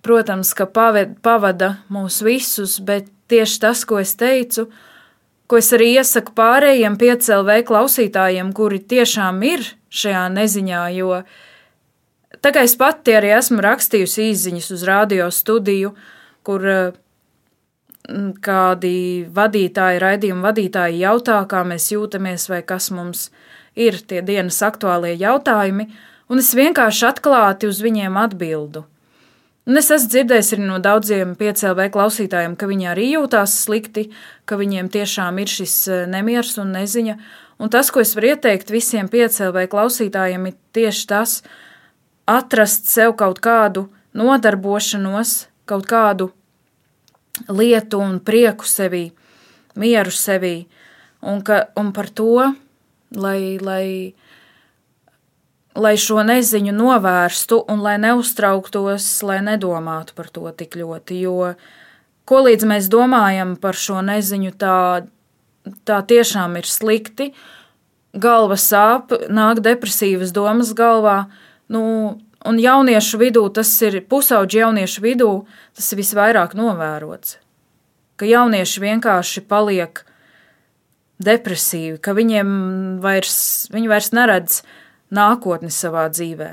protams, ka pavada mūs visus, bet tieši tas, ko es teicu, ko es arī iesaku pārējiem piecēlvē klausītājiem, kuri tiešām ir šajā neziņā, jo tā kā es pati arī esmu rakstījusi īziņas uz radio studiju, kur kādi vadītāji, raidījuma vadītāji jautā, kā mēs jūtamies vai kas mums ir tie dienas aktuālie jautājumi, un es vienkārši atklāti uz viņiem atbildu. Un es esmu dzirdējis arī no daudziem piecēlē klausītājiem, ka viņi arī jūtās slikti, ka viņiem tiešām ir šis e, nemieris un neziņa. Un tas, ko es varu ieteikt visiem piecēlē klausītājiem, ir tieši tas, atrast sev kaut kādu nodarbošanos, kaut kādu lietu un prieku sevī, mieru sevī, un, ka, un par to, lai, lai lai šo neziņu novērstu un lai neuztrauktos, lai nedomātu par to tik ļoti. Jo ko līdz mēs domājam par šo neziņu, tā, tā tiešām ir slikti. Galva sāp, nāk depresīvas domas galvā. Nu, un jauniešu vidū, tas ir pusauģi jauniešu vidū, tas ir visvairāk novērots. Ka jaunieši vienkārši paliek depresīvi, ka viņiem vairs, viņi vairs neredz nākotni savā dzīvē.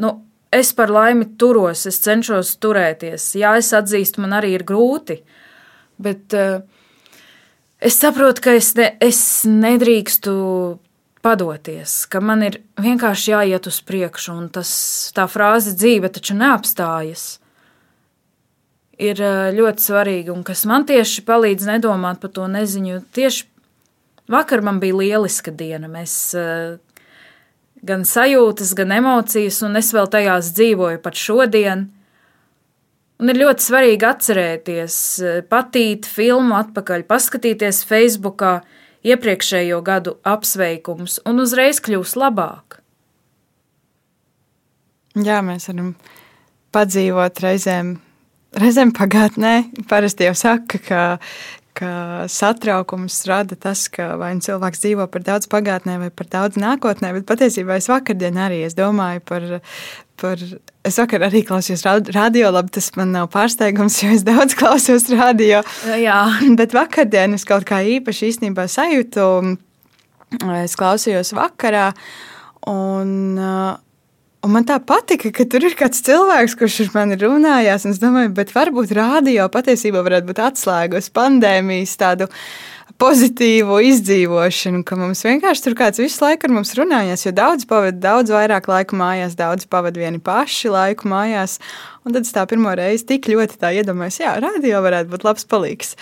Nu, es par laimi turos, es cenšos turēties. Jā, es atzīstu, man arī ir grūti, bet uh, es saprotu, ka es, ne, es nedrīkstu padoties, ka man ir vienkārši jāiet uz priekšu, un tas, tā frāze dzīve taču neapstājas. Ir uh, ļoti svarīgi, un kas man tieši palīdz nedomāt par to neziņu. Tieši vakar man bija lieliska diena. Mēs uh, gan sajūtas, gan emocijas, un es vēl tajās dzīvoju pat šodien. Un ir ļoti svarīgi atcerēties, patīt filmu atpakaļ, paskatīties Facebookā iepriekšējo gadu apsveikumus un uzreiz kļūst labāk.
Jā, mēs varam padzīvot reizēm, reizēm pagātnē. Parasti jau saka, ka, ka satraukums rada tas, ka vai nu cilvēks dzīvo par daudz pagātnē vai par daudz nākotnē, bet patiesībā es vakardien arī es domāju par, par es vakar arī klausījos radio, labi, tas man nav pārsteigums, jo es daudz klausos radio.
Jā. [LAUGHS]
Bet vakardien es kaut kā īpaši īstenībā sajūtu, es klausījos vakarā un Un man tā patika, ka tur ir kāds cilvēks, kurš ar mani runājās. Es domāju, bet varbūt rādio patiesībā varētu būt atslēga uz pandēmijas tādu pozitīvu izdzīvošanu, ka mums vienkārši tur kāds visu laiku ar mums runājās, jo daudz pavadīja daudz vairāk laika mājās, daudz pavadīja vieni paši laiku mājās. Un tad es tā pirmo reizi tik ļoti tā iedomājos, jā, radio varētu būt labs palīgs.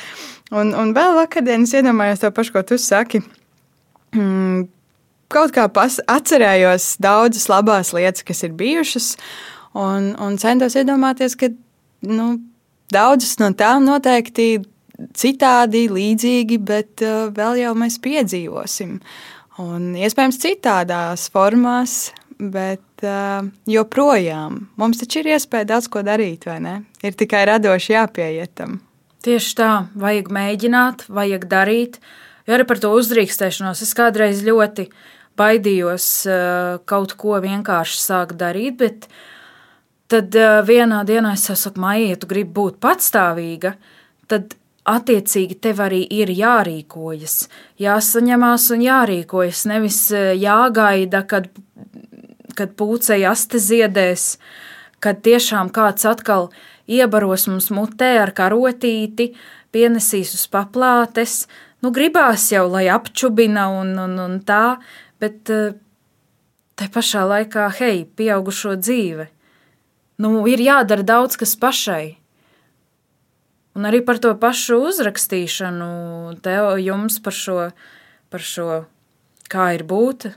Un, un vēl vakardienas iedomājos to pašu, ko tu saki. Mm, kaut kā atcerējos daudzas labās lietas, kas ir bijušas, un, un centos iedomāties, ka nu, daudzas no tām noteikti citādi, līdzīgi, bet uh, vēl jau mēs piedzīvosim. Un iespējams citādās formās, bet uh, joprojām mums taču ir iespēja daudz ko darīt, vai ne? Ir tikai radoši jāpieiet tam.
Tieši tā, vajag mēģināt, vajag darīt. Jo arī par to uzdrīkstēšanos es kādreiz ļoti uh, baidījos eh, kaut ko vienkārši sākt darīt, bet tad eh, vienā dienā es saku, Maija, ja tu gribi būt patstāvīga, tad attiecīgi tev arī ir jārīkojas, jāsaņemās un jārīkojas, nevis eh, jāgaida, kad, kad pūcei aste ziedēs, kad tiešām kāds atkal iebaros mums mutē ar karotīti, pienesīs uz paplātes, nu gribās jau, lai apčubina un, un, un tā, bet eh, tai pašā laikā, hei, pieaugušo dzīve. Nu, ir jādara daudz kas pašai. Un arī par to pašu uzrakstīšanu, tev, jums par šo, par šo, kā ir būt,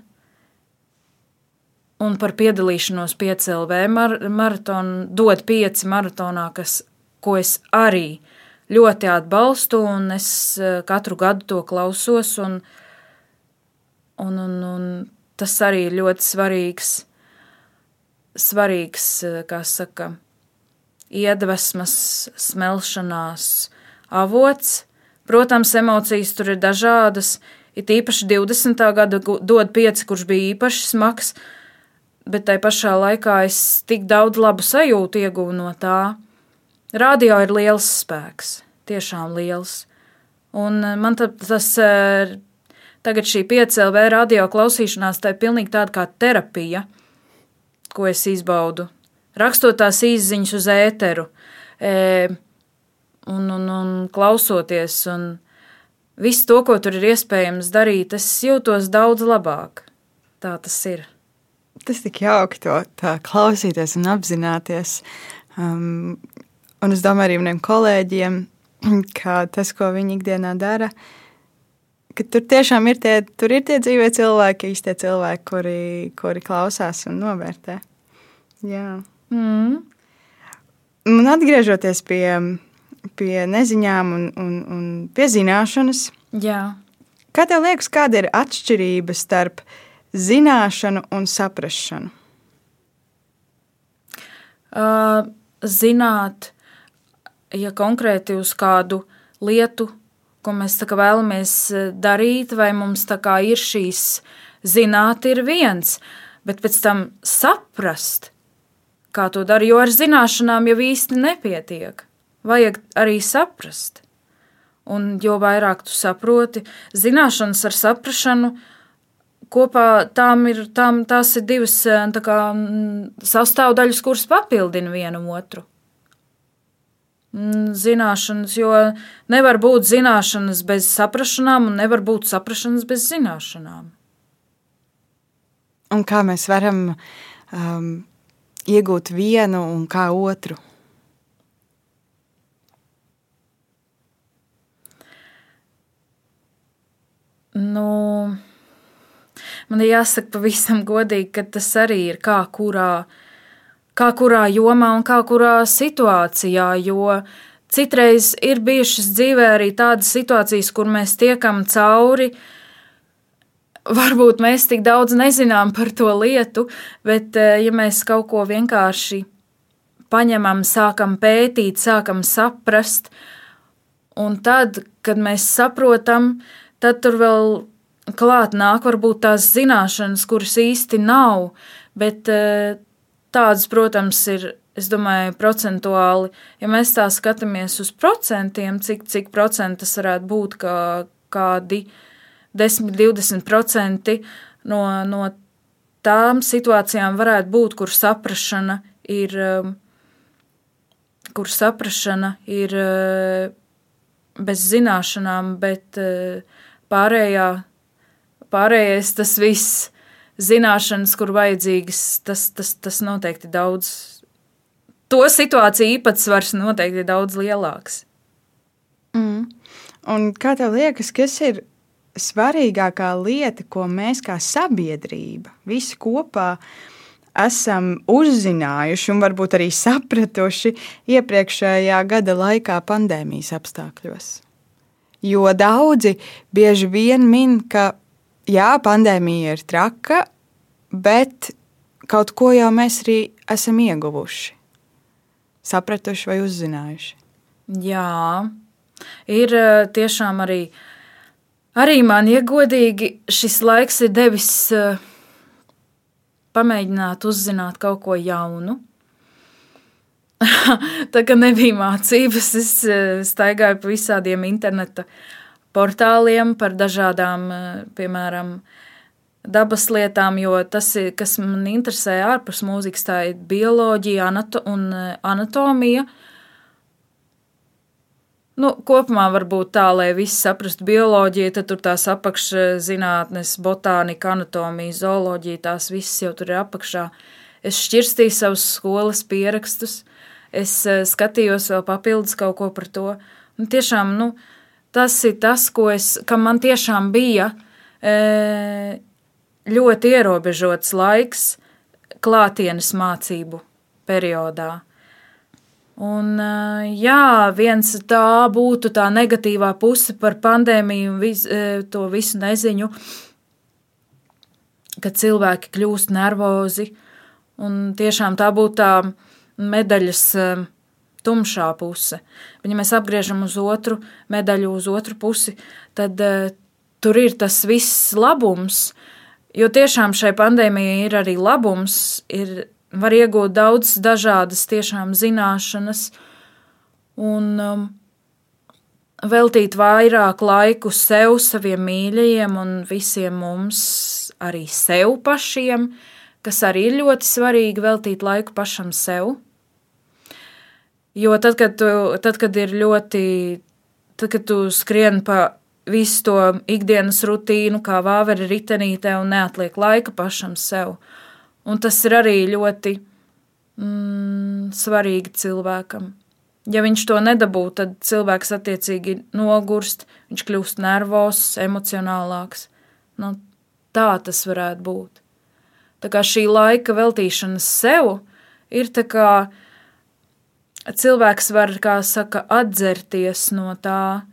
un par piedalīšanos PCLV mar maratonu, dod pieci maratonā, kas, ko es arī ļoti atbalstu, un es eh, katru gadu to klausos, un, Un, un, un tas arī ir ļoti svarīgs, svarīgs kā saka, iedvesmas, smelšanās avots. Protams, emocijas tur ir dažādas. It īpaši 20. gada dod pieci, kurš bija īpaši smags, bet tai pašā laikā es tik daudz labu sajūtu ieguvu no tā. Radio ir liels spēks, tiešām liels. Un man tas tagad šī piecēlē radio klausīšanās, tā ir pilnīgi tāda kā terapija, ko es izbaudu. Rakstot tās īziņas uz ēteru un, un, un klausoties, un visu to, ko tur ir iespējams darīt, es jūtos daudz labāk. Tā tas ir.
Tas tik jauki to klausīties un apzināties. Um, un es domāju arī maniem kolēģiem, [CLEARS THROAT] ka tas, ko viņi ikdienā dara, ka tur tiešām ir tie, tur ir tie dzīvie cilvēki, īstie cilvēki, kuri, kuri klausās un novērtē. Jā. Mm. Un atgriežoties pie, pie neziņām un, un, un pie zināšanas,
Jā.
kā tev liekas, kāda ir atšķirība starp zināšanu un saprāšanu?
Uh, zināt, ja konkrēti uz kādu lietu, ko mēs vēlamies e, darīt, vai mums ir šīs zināt, ir viens, bet pēc tam saprast, kā to dara, jo ar zināšanām jau īsti nepietiek. Vajag arī saprast. Un jo vairāk tu saproti, zināšanas ar saprāšanu kopā tām ir, tām, tās ir divas e, kā, sastāvdaļas, kuras papildina vienu otru. Mm, zināšanas, jo nevar būt zināšanas bez saprašanām, un nevar būt saprašanas bez zināšanām.
Un kā mēs varam um, iegūt vienu un kā otru?
Nu, man ir jāsaka pavisam godīgi, ka tas arī ir kā kurā uh, kā kurā jomā un kā kurā situācijā, jo citreiz ir bijušas dzīvē arī tādas situācijas, kur mēs tiekam cauri. Varbūt mēs tik daudz nezinām par to lietu, bet eh, ja mēs kaut ko vienkārši paņemam, sākam pētīt, sākam saprast, un tad, kad mēs saprotam, tad tur vēl klāt nāk varbūt tās zināšanas, kuras īsti nav, bet eh, Tādas, protams, ir, es domāju, procentuāli, ja mēs tā skatāmies uz procentiem, cik, cik procenti tas varētu būt, kā kādi 10, 20% no, no tām situācijām varētu būt, kur saprašana ir, um, kur saprašana ir uh, bez zināšanām, bet uh, pārējā, pārējais tas viss zināšanas, kur vajadzīgas, tas, tas, tas noteikti daudz. To situāciju īpatsvars noteikti ir daudz lielāks.
Mm. Un kā tev liekas, kas ir svarīgākā lieta, ko mēs kā sabiedrība visi kopā esam uzzinājuši un varbūt arī sapratuši iepriekšējā gada laikā pandēmijas apstākļos? Jo daudzi bieži vien min, ka jā, pandēmija ir traka, bet kaut ko jau mēs arī esam ieguvuši, sapratuši vai uzzinājuši.
Jā, ir eh, tiešām arī, arī man iegodīgi šis laiks ir devis eh, pamēģināt uzzināt kaut ko jaunu. [LAUGHS] Tā kā nebija mācības, es eh, staigāju pa visādiem interneta portāliem par dažādām, piemēram, dabas lietām, jo tas, kas man interesē ārpus mūzikas, tā ir bioloģija anato un eh, anatomija. Nu, kopumā varbūt tā, lai visi saprastu bioloģiju, tad tur tās apakšzinātnes, botānika, anatomija, zooloģija, tās visas jau tur ir apakšā. Es šķirstīju savus skolas pierakstus, es eh, skatījos vēl papildus kaut ko par to. Un tiešām, nu, tas ir tas, es, kam man tiešām bija. E, ļoti ierobežots laiks klātienes mācību periodā. Un, jā, viens tā būtu tā negatīvā puse par pandēmiju un vis, to visu neziņu, ka cilvēki kļūst nervozi. Un tiešām tā būtu tā medaļas tumšā puse. Bet, ja mēs apgriežam uz otru medaļu, uz otru pusi, tad tur ir tas viss labums, uh, Jo tiešām šai pandēmijai ir arī labums, ir, var iegūt daudz dažādas tiešām zināšanas, un um, veltīt vairāk laiku sev, saviem mīļajiem un visiem mums, arī sev pašiem, kas arī ir ļoti svarīgi veltīt laiku pašam sev. Jo tad, kad, tu, tad, kad ir ļoti, tad, kad tu skrien pa visu to ikdienas rutīnu, kā vāveri ritenītē, un neatliek laika pašam sev. Un tas ir arī ļoti mm, svarīgi cilvēkam. Ja viņš to nedabū, tad cilvēks attiecīgi nogurst, viņš kļūst nervozs, emocionālāks. Nu, tā tas varētu būt. Tā kā šī laika veltīšana sev ir tā kā cilvēks var, kā saka, atzerties no tā.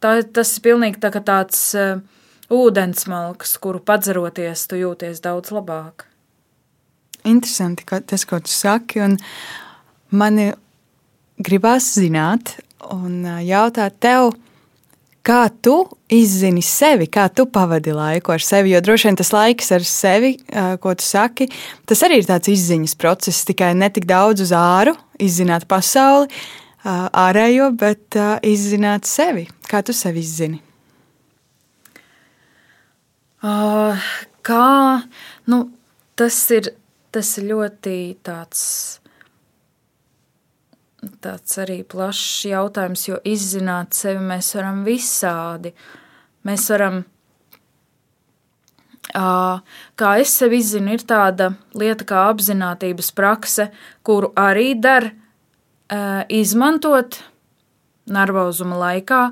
tā tas ir pilnīgi tā tāds uh, ūdensmalks, kuru padzeroties, tu jūties daudz labāk.
Interesanti, ka tas, ko tu saki, un mani gribās zināt un jautāt tev, kā tu izzini sevi, kā tu pavadi laiku ar sevi. Jo droši vien tas laiks ar sevi, ko tu saki, tas arī ir tāds izziņas process, tikai ne tik daudz uz āru, izzināt pasauli, ārējo, bet izzināt sevi. Kā tu sevi izzini?
Uh, kā, nu, tas ir, tas ir ļoti tāds tāds arī plašs jautājums, jo izzināt sevi mēs varam visādi. Mēs varam, kā es sevi izzinu, ir tāda lieta kā apziņotības prakse, kuru arī der izmantot nervozuma laikā,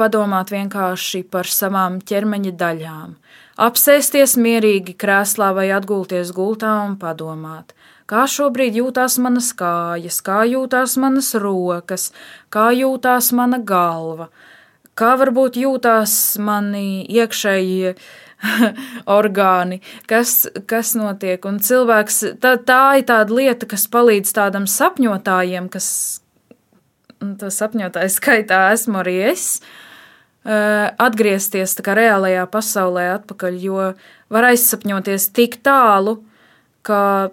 padomāt vienkārši par savām ķermeņa daļām. Apsēsties mierīgi krēslā vai atgulties gultā un padomāt – kā šobrīd jūtās manas kājas, kā jūtās manas rokas, kā jūtās mana galva, kā varbūt jūtās mani iekšējie [LAUGHS] orgāni, kas, kas notiek. Un cilvēks, tā, tā ir tāda lieta, kas palīdz tādam sapņotājiem, kas to sapņotāju skaitā esmu arī es, atgriezties kā reālajā pasaulē atpakaļ, jo var aizsapņoties tik tālu, ka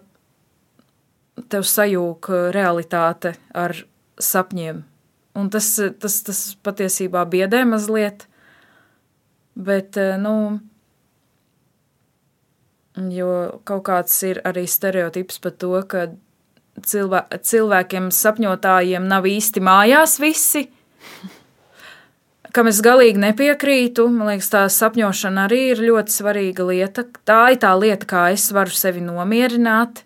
tev sajūg uh, realitāte ar sapņiem. Un tas, tas, tas patiesībā biedē mazliet, bet, uh, nu, jo kaut kāds ir arī stereotips par to, ka cilvē, cilvēkiem, sapņotājiem nav īsti mājās visi, kam es galīgi nepiekrītu. Man liekas, tā sapņošana arī ir ļoti svarīga lieta. Tā ir tā lieta, kā es varu sevi nomierināt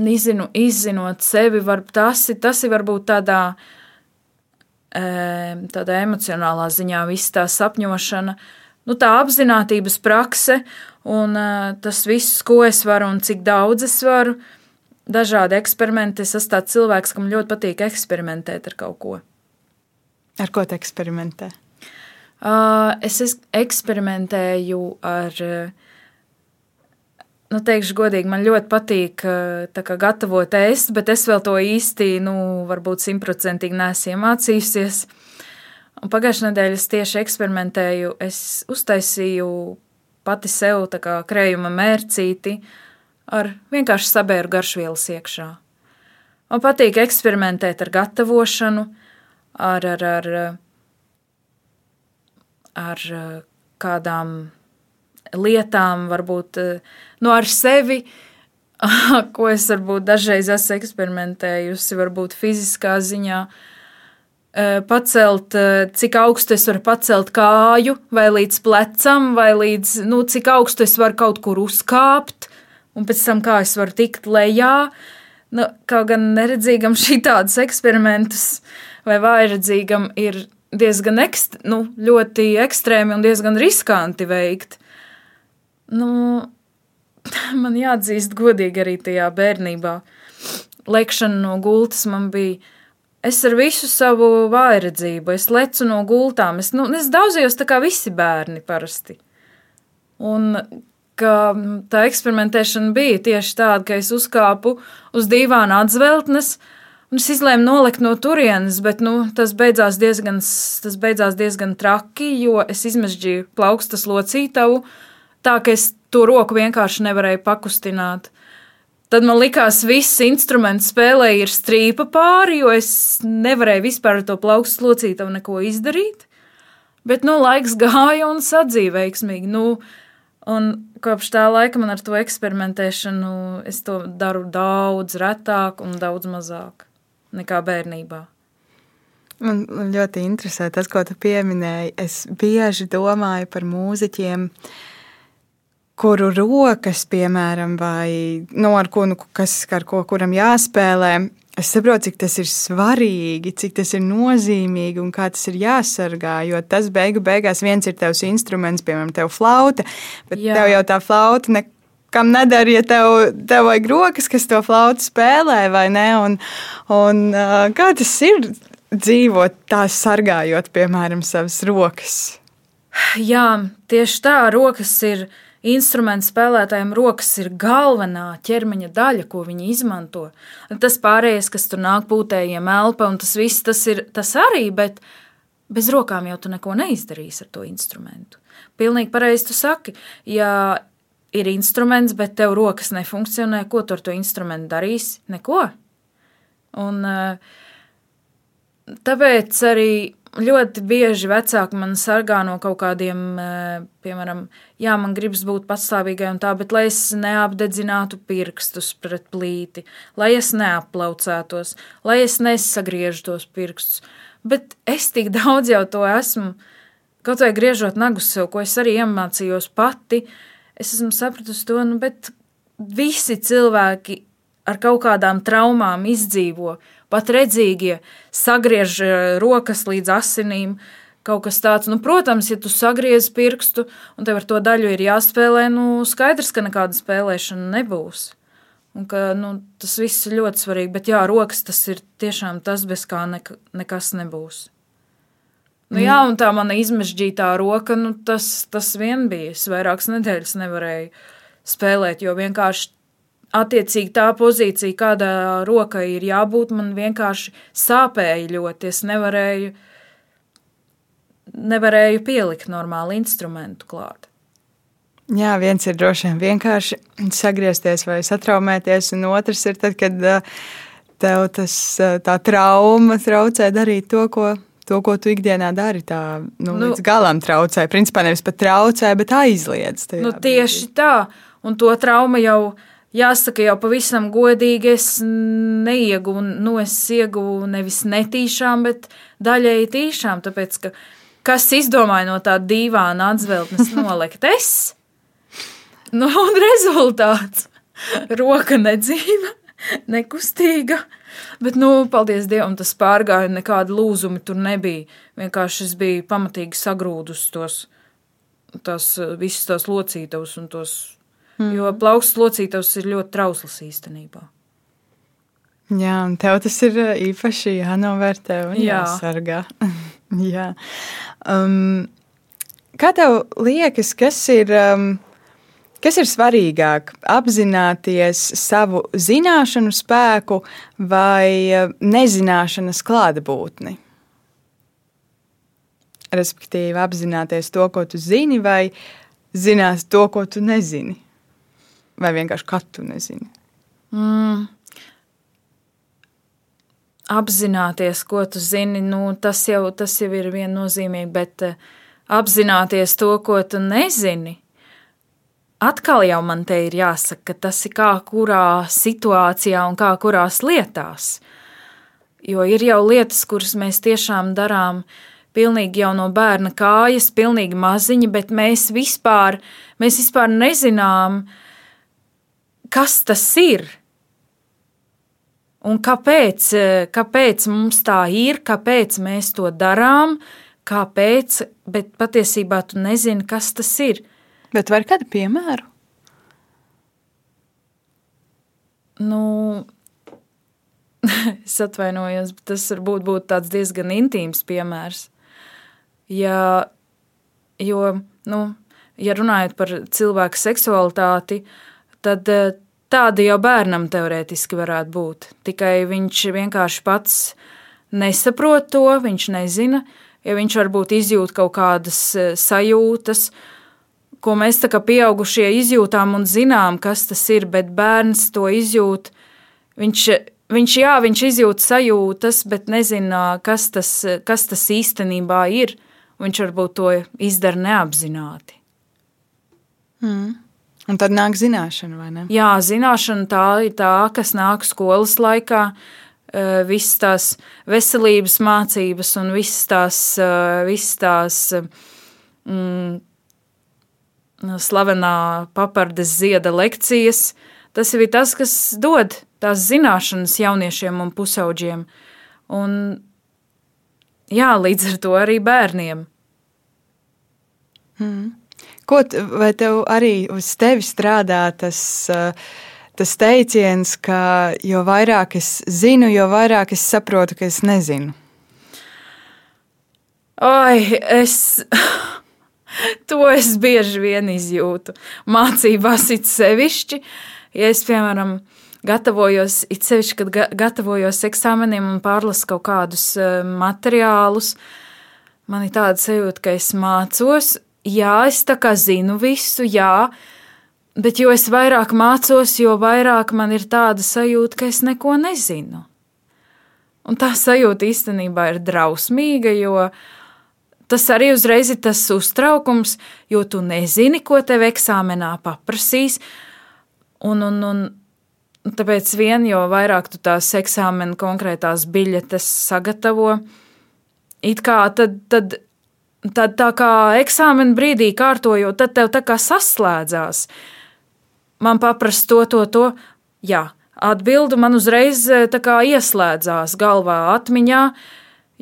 izzinu, izzinot sevi, var, tas, tas ir varbūt tādā, tādā emocionālā ziņā, viss tā sapņošana, nu, tā apziņotības prakse un tas viss, ko es varu un cik daudz es varu. Dažādi eksperimenti. Es esmu tāds cilvēks, kam ļoti patīk eksperimentēt ar kaut ko.
Ar ko tu eksperimentē?
Uh, es eksperimentēju ar uh, nu, teikšu godīgi, man ļoti patīk kā, gatavot ēst, bet es vēl to īsti, nu, varbūt simtprocentīgi neesmu iemācījusies. Un pagājušajā nedēļā es tieši eksperimentēju, es uztaisīju pati sev kā krējuma mērcīti ar vienkārši sabēru garšvielas iekšā. Man patīk eksperimentēt ar gatavošanu, ar, ar, ar, ar kādām lietām, varbūt nu, ar sevi, [LAUGHS] ko es varbūt dažreiz esmu eksperimentējusi, varbūt fiziskā ziņā. Pacelt, cik augstu es varu pacelt kāju, vai līdz plecam, vai līdz, nu, cik augstu es varu kaut kur uzkāpt, un pēc tam kā es varu tikt lejā. Nu, kaut gan neredzīgam šī tādas eksperimentus vai vājredzīgam ir diezgan ekst, nu, ļoti ekstrēmi un diezgan riskanti veikt. Nu, man jāatzīst, godīgi arī tajā bērnībā. Lekšana no gultas man bija. Es ar visu savu vājredzību, es lecu no gultām. Es, nu, es daudzījos tā kā visi bērni parasti. Un tā eksperimentēšana bija tieši tāda, ka es uzkāpu uz dīvāna atzveltnes, un es izlēmu nolikt no turienes, bet nu, tas, beidzās diezgan, tas beidzās diezgan traki, jo es izmežģīju plaukstas locītavu, tā ka es to roku vienkārši nevarēju pakustināt. Tad man likās, ka viss instruments spēlē ir strīpa pāri, jo es nevarēju vispār ar to plaukstu locītavu neko izdarīt. Bet nu, laiks gāja un sadzīja veiksmīgi. Nu, un kopš tā laika man ar to eksperimentēšanu es to daru daudz retāk un daudz mazāk nekā bērnībā.
Man ļoti interesē tas, ko tu pieminēji. Es bieži domāju par mūziķiem, kuru rokas, piemēram, vai nu, ar ko, nu, kas, ar ko kuram jāspēlē. Es saprotu, cik tas ir svarīgi, cik tas ir nozīmīgi un kā tas ir jāsargā. Jo tas beigu beigās viens ir tavs instruments, piemēram, tev flauta, bet Jā. tev jau tā flauta ne, kam nedara, ja tev, tev vajag rokas, kas to flautu spēlē, vai ne? Un, un, kā tas ir dzīvot tā, sargājot, piemēram, savas rokas.
Jā, tieši tā, rokas ir instruments spēlētājiem, rokas ir galvenā ķermeņa daļa, ko viņi izmanto. Tas pārējais, kas tur nāk pūtējiem elpa, un tas viss, tas ir tas arī, bet bez rokām jau tu neko neizdarīsi ar to instrumentu. Pilnīgi pareizi tu saki, ja ir instruments, bet tev rokas nefunkcionē, ko tu ar to instrumentu darīsi? Neko. Un uh, Tāpēc arī ļoti bieži vecāki man sargā no kaut kādiem, eh, piemēram, jā, man gribas būt patstāvīgai un tā, bet lai es neapdedzinātu pirkstus pret plīti, lai es neaplaucētos, lai es nesagriežu tos pirkstus. Bet es tik daudz jau to esmu, kaut vai griežot nagus sev, ko es arī iemācījos pati, es esmu sapratusi to, nu, bet visi cilvēki ar kaut kādām traumām izdzīvo, pat redzīgie sagriež eh, rokas līdz asinīm. Kaut kas tāds, nu, protams, ja tu sagriezi pirkstu un tev ar to daļu ir jāspēlē, nu, skaidrs, ka nekāda spēlēšana nebūs. Un ka, nu, tas viss ir ļoti svarīgi, bet jā, rokas tas ir tiešām tas, bez kā nek nekas nebūs. Nu, jā, un tā mana izmežģītā roka, nu, tas, tas vien bija. Es vairākas nedēļas nevarēju spēlēt, jo vienkārši attiecīgi tā pozīcija, kādā rokai ir jābūt, man vienkārši sāpēja ļoti. Es nevarēju, nevarēju pielikt normālu instrumentu klāt.
Jā, viens ir droši vien vienkārši sagriezties vai satraumēties, un otrs ir tad, kad tev tas, tā trauma traucē darīt to, ko, to, ko tu ikdienā dari. Tā nu, nu, līdz galam traucē. Principā nevis pat traucē, bet aizliedz.
Nu, tieši brīdī. tā, un to trauma jau ir Jāsaka, jau pavisam godīgi, es neieguvu, nu, es ieguvu nevis netīšām, bet daļēji tīšām, tāpēc, ka kas izdomāja no tā dīvāna atzveltnes [LAUGHS] nolikt es? Nu, un rezultāts - roka nedzīva, nekustīga. Bet, nu, paldies Dievam, tas pārgāja, nekāda lūzuma tur nebija. Vienkārši es biju pamatīgi sagrūdus tos, tos visus tos locītavus un tos Mm. Jo plauksts locītavs ir ļoti trausls īstenībā.
Jā, un tev tas ir uh, īpaši jānovērtē un Jā. jāsargā. [LAUGHS] Jā. Um, kā tev liekas, kas ir, um, kas ir svarīgāk? Apzināties savu zināšanu spēku vai uh, nezināšanas klātbūtni? Respektīvi, apzināties to, ko tu zini, vai zināt to, ko tu nezini. Vai vienkārši katru nezini? Mm.
Apzināties, ko tu zini, nu, tas, jau, tas jau ir viennozīmīgi, bet uh, apzināties to, ko tu nezini, atkal jau man te ir jāsaka, ka tas ir kā kurā situācijā un kā kurās lietās. Jo ir jau lietas, kuras mēs tiešām darām pilnīgi jau no bērna kājas, pilnīgi maziņi, bet mēs vispār, mēs vispār nezinām, uh, kas tas ir. Un kāpēc, kāpēc mums tā ir, kāpēc mēs to darām, kāpēc, bet patiesībā tu nezini, kas tas ir.
Bet var kādu piemēru?
Nu, [LAUGHS] es atvainojos, bet tas varbūt būtu tāds diezgan intīms piemērs. Ja, jo, nu, ja runājot par cilvēku seksualitāti, tad Tāda jau bērnam teorētiski varētu būt. Tikai viņš vienkārši pats nesaprot to, viņš nezina, ja viņš varbūt izjūt kaut kādas e, sajūtas, ko mēs tā kā pieaugušie izjūtām un zinām, kas tas ir, bet bērns to izjūt. Viņš, viņš, jā, viņš izjūt sajūtas, bet nezina, kas tas, kas tas īstenībā ir. Viņš varbūt to izdara neapzināti.
Mm. Un tad nāk zināšana, vai ne?
Jā, zināšana tā ir tā, kas nāk skolas laikā. Eh, visas tās veselības mācības un visas tās, eh, visas tās mm, slavenā papardes zieda lekcijas. Tas ir tas, kas dod tās zināšanas jauniešiem un pusauģiem. Un, jā, līdz ar to arī bērniem.
Mm. Ko, vai tev arī uz tevi strādā tas, tas teiciens, ka jo vairāk es zinu, jo vairāk es saprotu, ka es nezinu?
Ai, es. [LAUGHS] To es bieži vien izjūtu. Mācībās it sevišķi, ja es, piemēram, gatavojos, it sevišķi, kad ga gatavojos eksāmeniem un pārlasu kaut kādus uh, materiālus, man ir tāda sajūta, ka es mācos. Jā, es tā kā zinu visu, jā, bet jo es vairāk mācos, jo vairāk man ir tāda sajūta, ka es neko nezinu. Un tā sajūta īstenībā ir drausmīga, jo Tas arī uzreiz ir tas uztraukums, jo tu nezini, ko tev eksāmenā paprasīs. Un, un, un tāpēc vien jo vairāk tu tās eksāmena konkrētās biļetes sagatavo, it kā tad, tad, tad tā kā eksāmena brīdī kārtojot, tad tev tā kā saslēdzās. Man paprasta to, to, to, jā, atbildu man uzreiz kā ieslēdzās galvā, atmiņā.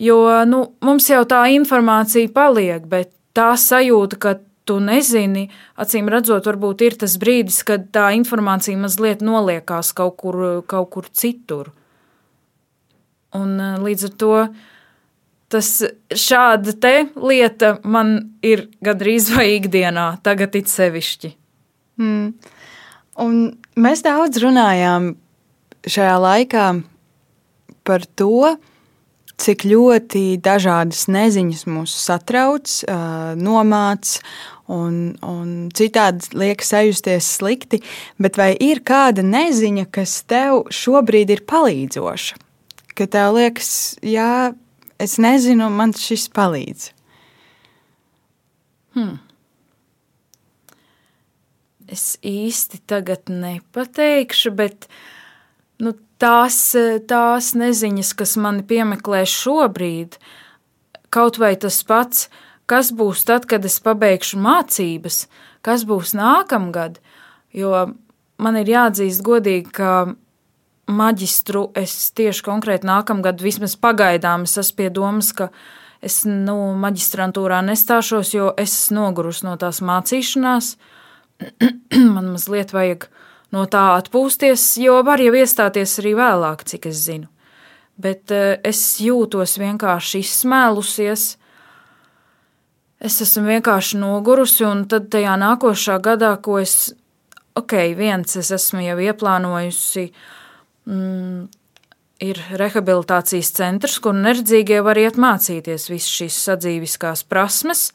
Jo nu, mums jau tā informācija paliek, bet tā sajūta, ka tu nezini, acīm redzot, varbūt ir tas brīdis, kad tā informācija mazliet noliekās kaut kur, kaut kur citur. Un eh, līdz ar to tas šāda te lieta man ir gandrīz vai ikdienā, tagad it sevišķi.
Mm. Un mēs daudz runājām šajā laikā par to, cik ļoti dažādas neziņas mūs satrauc, nomāc un, un citādi liekas sajusties slikti, bet vai ir kāda neziņa, kas tev šobrīd ir palīdzoša? Ka tev liekas, jā, es nezinu, man šis palīdz.
Hmm. Es īsti tagad nepateikšu, bet nu, tās, tās neziņas, kas mani piemeklē šobrīd, kaut vai tas pats, kas būs tad, kad es pabeigšu mācības, kas būs nākamgad, jo man ir jāatzīst godīgi, ka maģistru es tieši konkrēti nākamgad, vismaz pagaidām, es esmu pie domas, ka es nu, maģistrantūrā nestāšos, jo es nogurus no tās mācīšanās. [CLEARS THROAT] man mazliet vajag no tā atpūsties, jo var jau iestāties arī vēlāk, cik es zinu. Bet eh, es jūtos vienkārši izsmēlusies. Es esmu vienkārši nogurusi, un tad tajā nākošā gadā, ko es, ok, viens es esmu jau ieplānojusi, mm, ir rehabilitācijas centrs, kur neredzīgie var iet mācīties visas šīs sadzīviskās prasmes.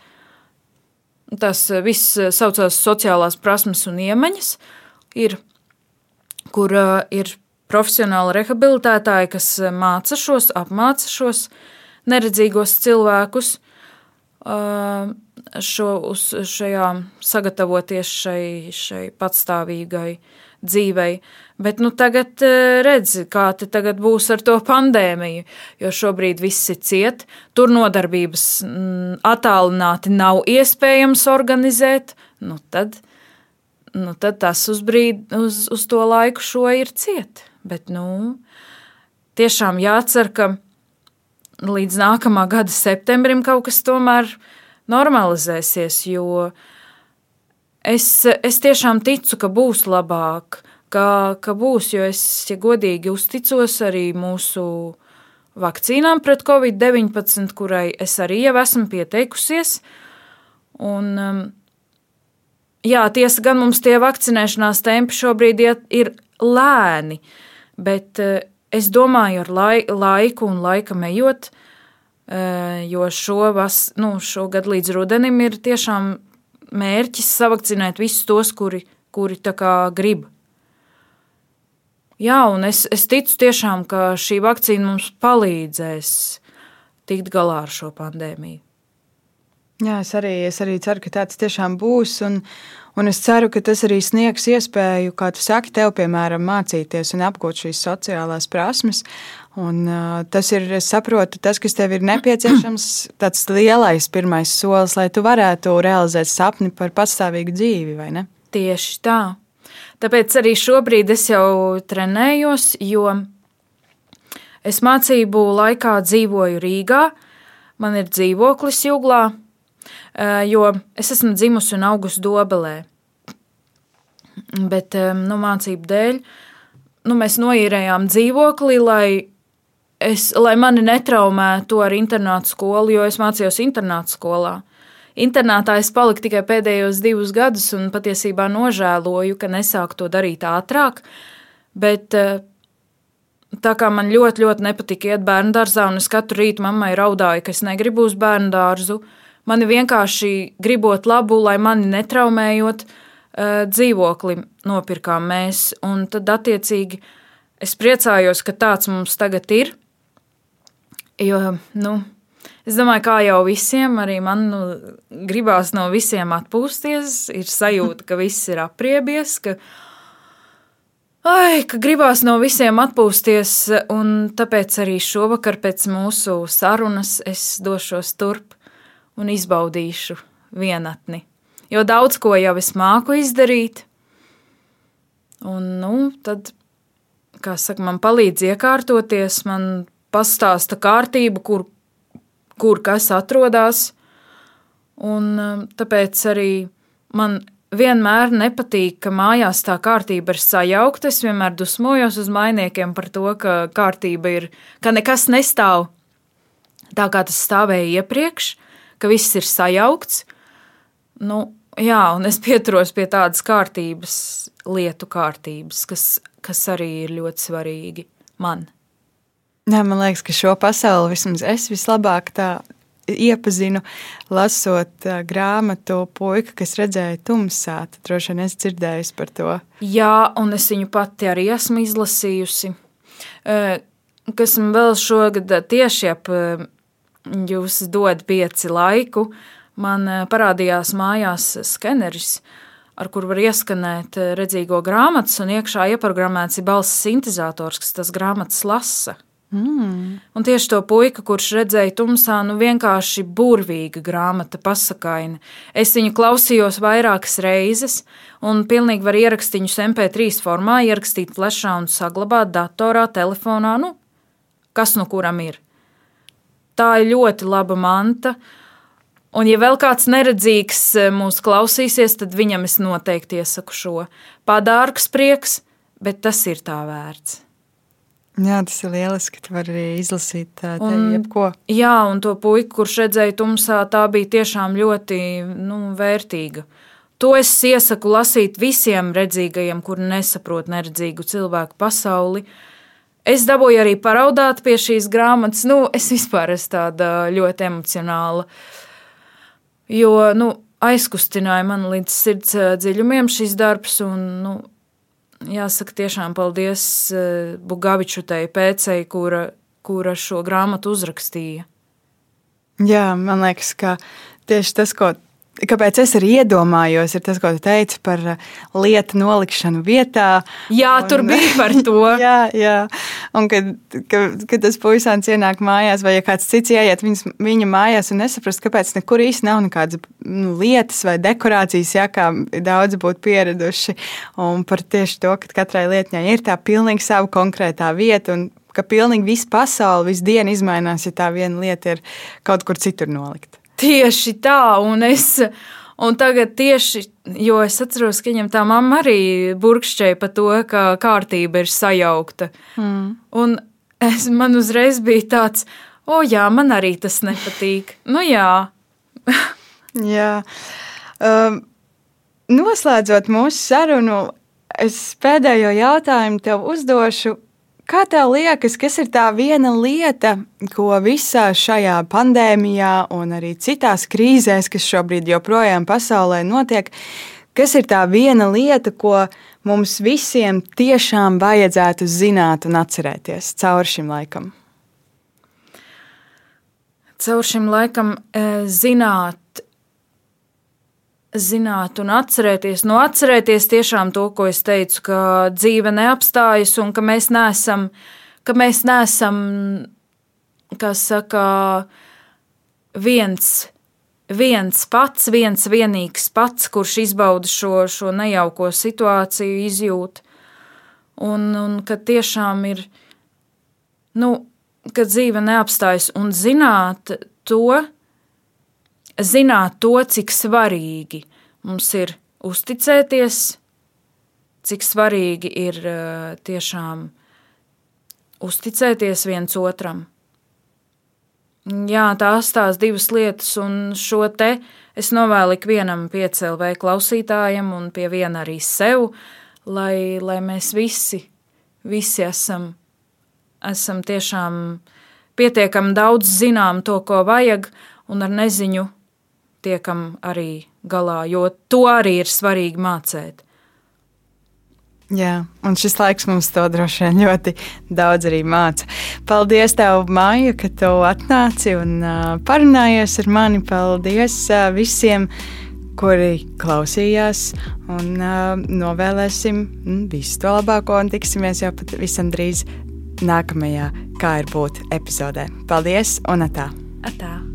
Tas viss saucās sociālās prasmes un iemaņas. Uh, ir, kur uh, ir profesionāli rehabilitētāji, kas uh, māca šos, apmāca šos neredzīgos cilvēkus. Uh, šo, uz šajā sagatavoties šai, šai patstāvīgai dzīvei. Bet nu, tagad redzi, kā te tagad būs ar to pandēmiju, jo šobrīd viss ir ciet. Tur nodarbības mm, attālināti nav iespējams organizēt. Nu, tad nu, tad tas uz, brīd, uz, uz to laiku šo ir ciet. Bet, nu, tiešām jācer, ka līdz nākamā gada septembrim kaut kas tomēr normalizēsies, jo es, es tiešām ticu, ka būs labāk, ka, ka būs, jo es, ja godīgi uzticos arī mūsu vakcīnām pret covid-19, kurai es arī jau esmu pieteikusies, un um, jā, tiesa gan mums tie vakcinēšanās tempi šobrīd ir lēni, bet eh, es domāju, ar lai, laiku un laika ejot, eh, jo šo vas, nu, šogad līdz rudenim ir tiešām mērķis savakcinēt visus tos, kuri, kuri tā kā grib. Jā, un es, es ticu tiešām, ka šī vakcīna mums palīdzēs tikt galā ar šo pandēmiju.
Jā, es arī, es arī ceru, ka tāds tiešām būs. Un, un es ceru, ka tas arī sniegs iespēju, kā tu saki, tev, piemēram, mācīties un apgūt šīs sociālās prasmes. Un, uh, tas ir, es saprotu, tas, kas tev ir nepieciešams, [CLEARS THROAT] tāds lielais pirmais solis, lai tu varētu realizēt sapni par pastāvīgu dzīvi, vai ne?
Tieši tā. Tāpēc arī šobrīd es jau trenējos, jo es mācību laikā dzīvoju Rīgā, man ir dzīvoklis Juglā, jo es esmu dzimusi un augusi Dobelē. Bet nu, mācību dēļ nu, mēs noīrējām dzīvokli, lai, es, lai mani netraumētu ar internātu skolu, jo es mācījos internātu skolā. Internātā es paliku tikai pēdējos divus gadus, un patiesībā nožēloju, ka nesāku to darīt ātrāk. Bet eh, tā kā man ļoti, ļoti nepatika iet bērnu dārzā, un es katru rītu mammai raudāju, ka es negribu uz bērnu dārzu, mani vienkārši gribot labu, lai mani netraumējot, eh, dzīvokli nopirkām mēs. Un tad, attiecīgi, es priecājos, ka tāds mums tagad ir. Jo, nu, Es domāju, kā jau visiem, arī man nu, gribās no visiem atpūsties. Ir sajūta, ka viss ir apriebies, ka, ai, ka gribās no visiem atpūsties. Tāpēc arī šovakar pēc mūsu sarunas es došos turp un izbaudīšu vienatni. Jo daudz ko jau es māku izdarīt. Un, nu, tad, kā saka, man palīdz iekārtoties, man pastāsta kārtību, kur kur kas atrodas. Un um, tāpēc arī man vienmēr nepatīk, ka mājās tā kārtība ir sajaukta. Es vienmēr dusmojos uz mainiekiem par to, ka kārtība ir, ka nekas nestāv tā, kā tas stāvēja iepriekš, ka viss ir sajaukts. Nu, jā, un es pieturos pie tādas kārtības, lietu kārtības, kas, kas arī ir ļoti svarīgi man.
Jā, man liekas, ka šo pasauli vismaz es vislabāk tā iepazinu, lasot grāmatu puika, kas redzēja tumsā. Tad droši vien es dzirdēju par to.
Jā, un es viņu pati arī esmu izlasījusi. Kas man vēl šogad tieši ap jūs dod pieci laiku, man parādījās mājās skeneris, ar kuru var ieskanēt redzīgo grāmatas, un iekšā ieprogrammēts ir balss sintēzators, kas tas grāmatas lasa. Mm. Un tieši to puiku, kurš redzēja tumsā, nu vienkārši burvīga grāmata, pasakaina. Es viņu klausījos vairākas reizes, un pilnīgi var ierakstīt viņus MP3 formā, ierakstīt flešā un saglabāt datorā, telefonā, nu, kas no kuram ir. Tā ir ļoti laba manta. Un, ja vēl kāds neredzīgs e, mūs klausīsies, tad viņam es noteikti iesaku šo. Padārgs prieks, bet tas ir tā vērts.
Jā, tas ir lieliski. Tu vari arī izlasīt tādu jebko.
Jā, un to puiku, kurš redzēja tumsā, tā bija tiešām ļoti nu, vērtīga. To es iesaku lasīt visiem redzīgajiem, kuri nesaprot neredzīgu cilvēku pasauli. Es dabūju arī paraudāt pie šīs grāmatas. Nu, es vispār esmu tāda ļoti emocionāla. Jo nu, aizkustināja man līdz sirds dziļumiem šis darbs. Un, nu, jāsaka, tiešām paldies eh, Bugavičutai pēcei, kura, kura šo grāmatu uzrakstīja.
Jā, man liekas, ka tieši tas, ko Kāpēc es arī iedomājos, ir tas, ko tu teici par uh, lietu nolikšanu vietā.
Jā, un, tur bija par to. [LAUGHS]
jā, jā. Un kad, kad, kad tas puisāns ienāk mājās, vai ja kāds cits ieiet viņas, viņa mājās un nesaprast, kāpēc nekur īsti nav nekādas nu, lietas vai dekorācijas, jā, kā daudzi būtu pieraduši. Un par tieši to, ka katrai lietņai ir tā pilnīgi sava konkrētā vieta. Un, ka pilnīgi viss pasaule, viss diena izmainās, ja tā viena lieta ir kaut kur citur nolikta.
Tieši tā, un es. Un tagad tieši, jo es atceros, ka viņam tā mamma arī burkšķēja par to, ka kārtība ir sajaukta. Mm. Un es, man uzreiz bija tāds, o jā, man arī tas nepatīk. Nu jā. [LAUGHS]
jā. Um, noslēdzot mūsu sarunu, es pēdējo jautājumu tev uzdošu. Kā tev liekas, kas ir tā viena lieta, ko visā šajā pandēmijā un arī citās krīzēs, kas šobrīd joprojām pasaulē notiek, kas ir tā viena lieta, ko mums visiem tiešām vajadzētu zināt un atcerēties cauri šim laikam?
Caur šim laikam e, zināt, zināt un atcerēties, no atcerēties tiešām to, ko es teicu, ka dzīve neapstājas un ka mēs neesam, ka mēs neesam, kā saka, viens, viens pats, viens vienīgs pats, kurš izbauda šo, šo nejauko situāciju, izjūt, un, un ka tiešām ir, nu, ka dzīve neapstājas. Un zināt to, zināt to, cik svarīgi mums ir uzticēties, cik svarīgi ir eh, tiešām uzticēties viens otram. Jā, tās tās divas lietas, un šo te es novēlu ikvienam piecēlvēju klausītājam un pie viena arī sev, lai, lai mēs visi, visi esam esam tiešām pietiekami daudz zinām to, ko vajag, un ar neziņu tiekam arī galā, jo to arī ir svarīgi mācīt.
Jā, un šis laiks mums to droši vien ļoti daudz arī māca. Paldies, tev, Māja, ka tu atnāci un parunājies ar mani. Paldies visiem, kuri klausījās, un novēlēsim mm, visu to labāko, un tiksimies jau pavisam drīz nākamajā Kā ir būt epizodē. Paldies, un atā!
atā.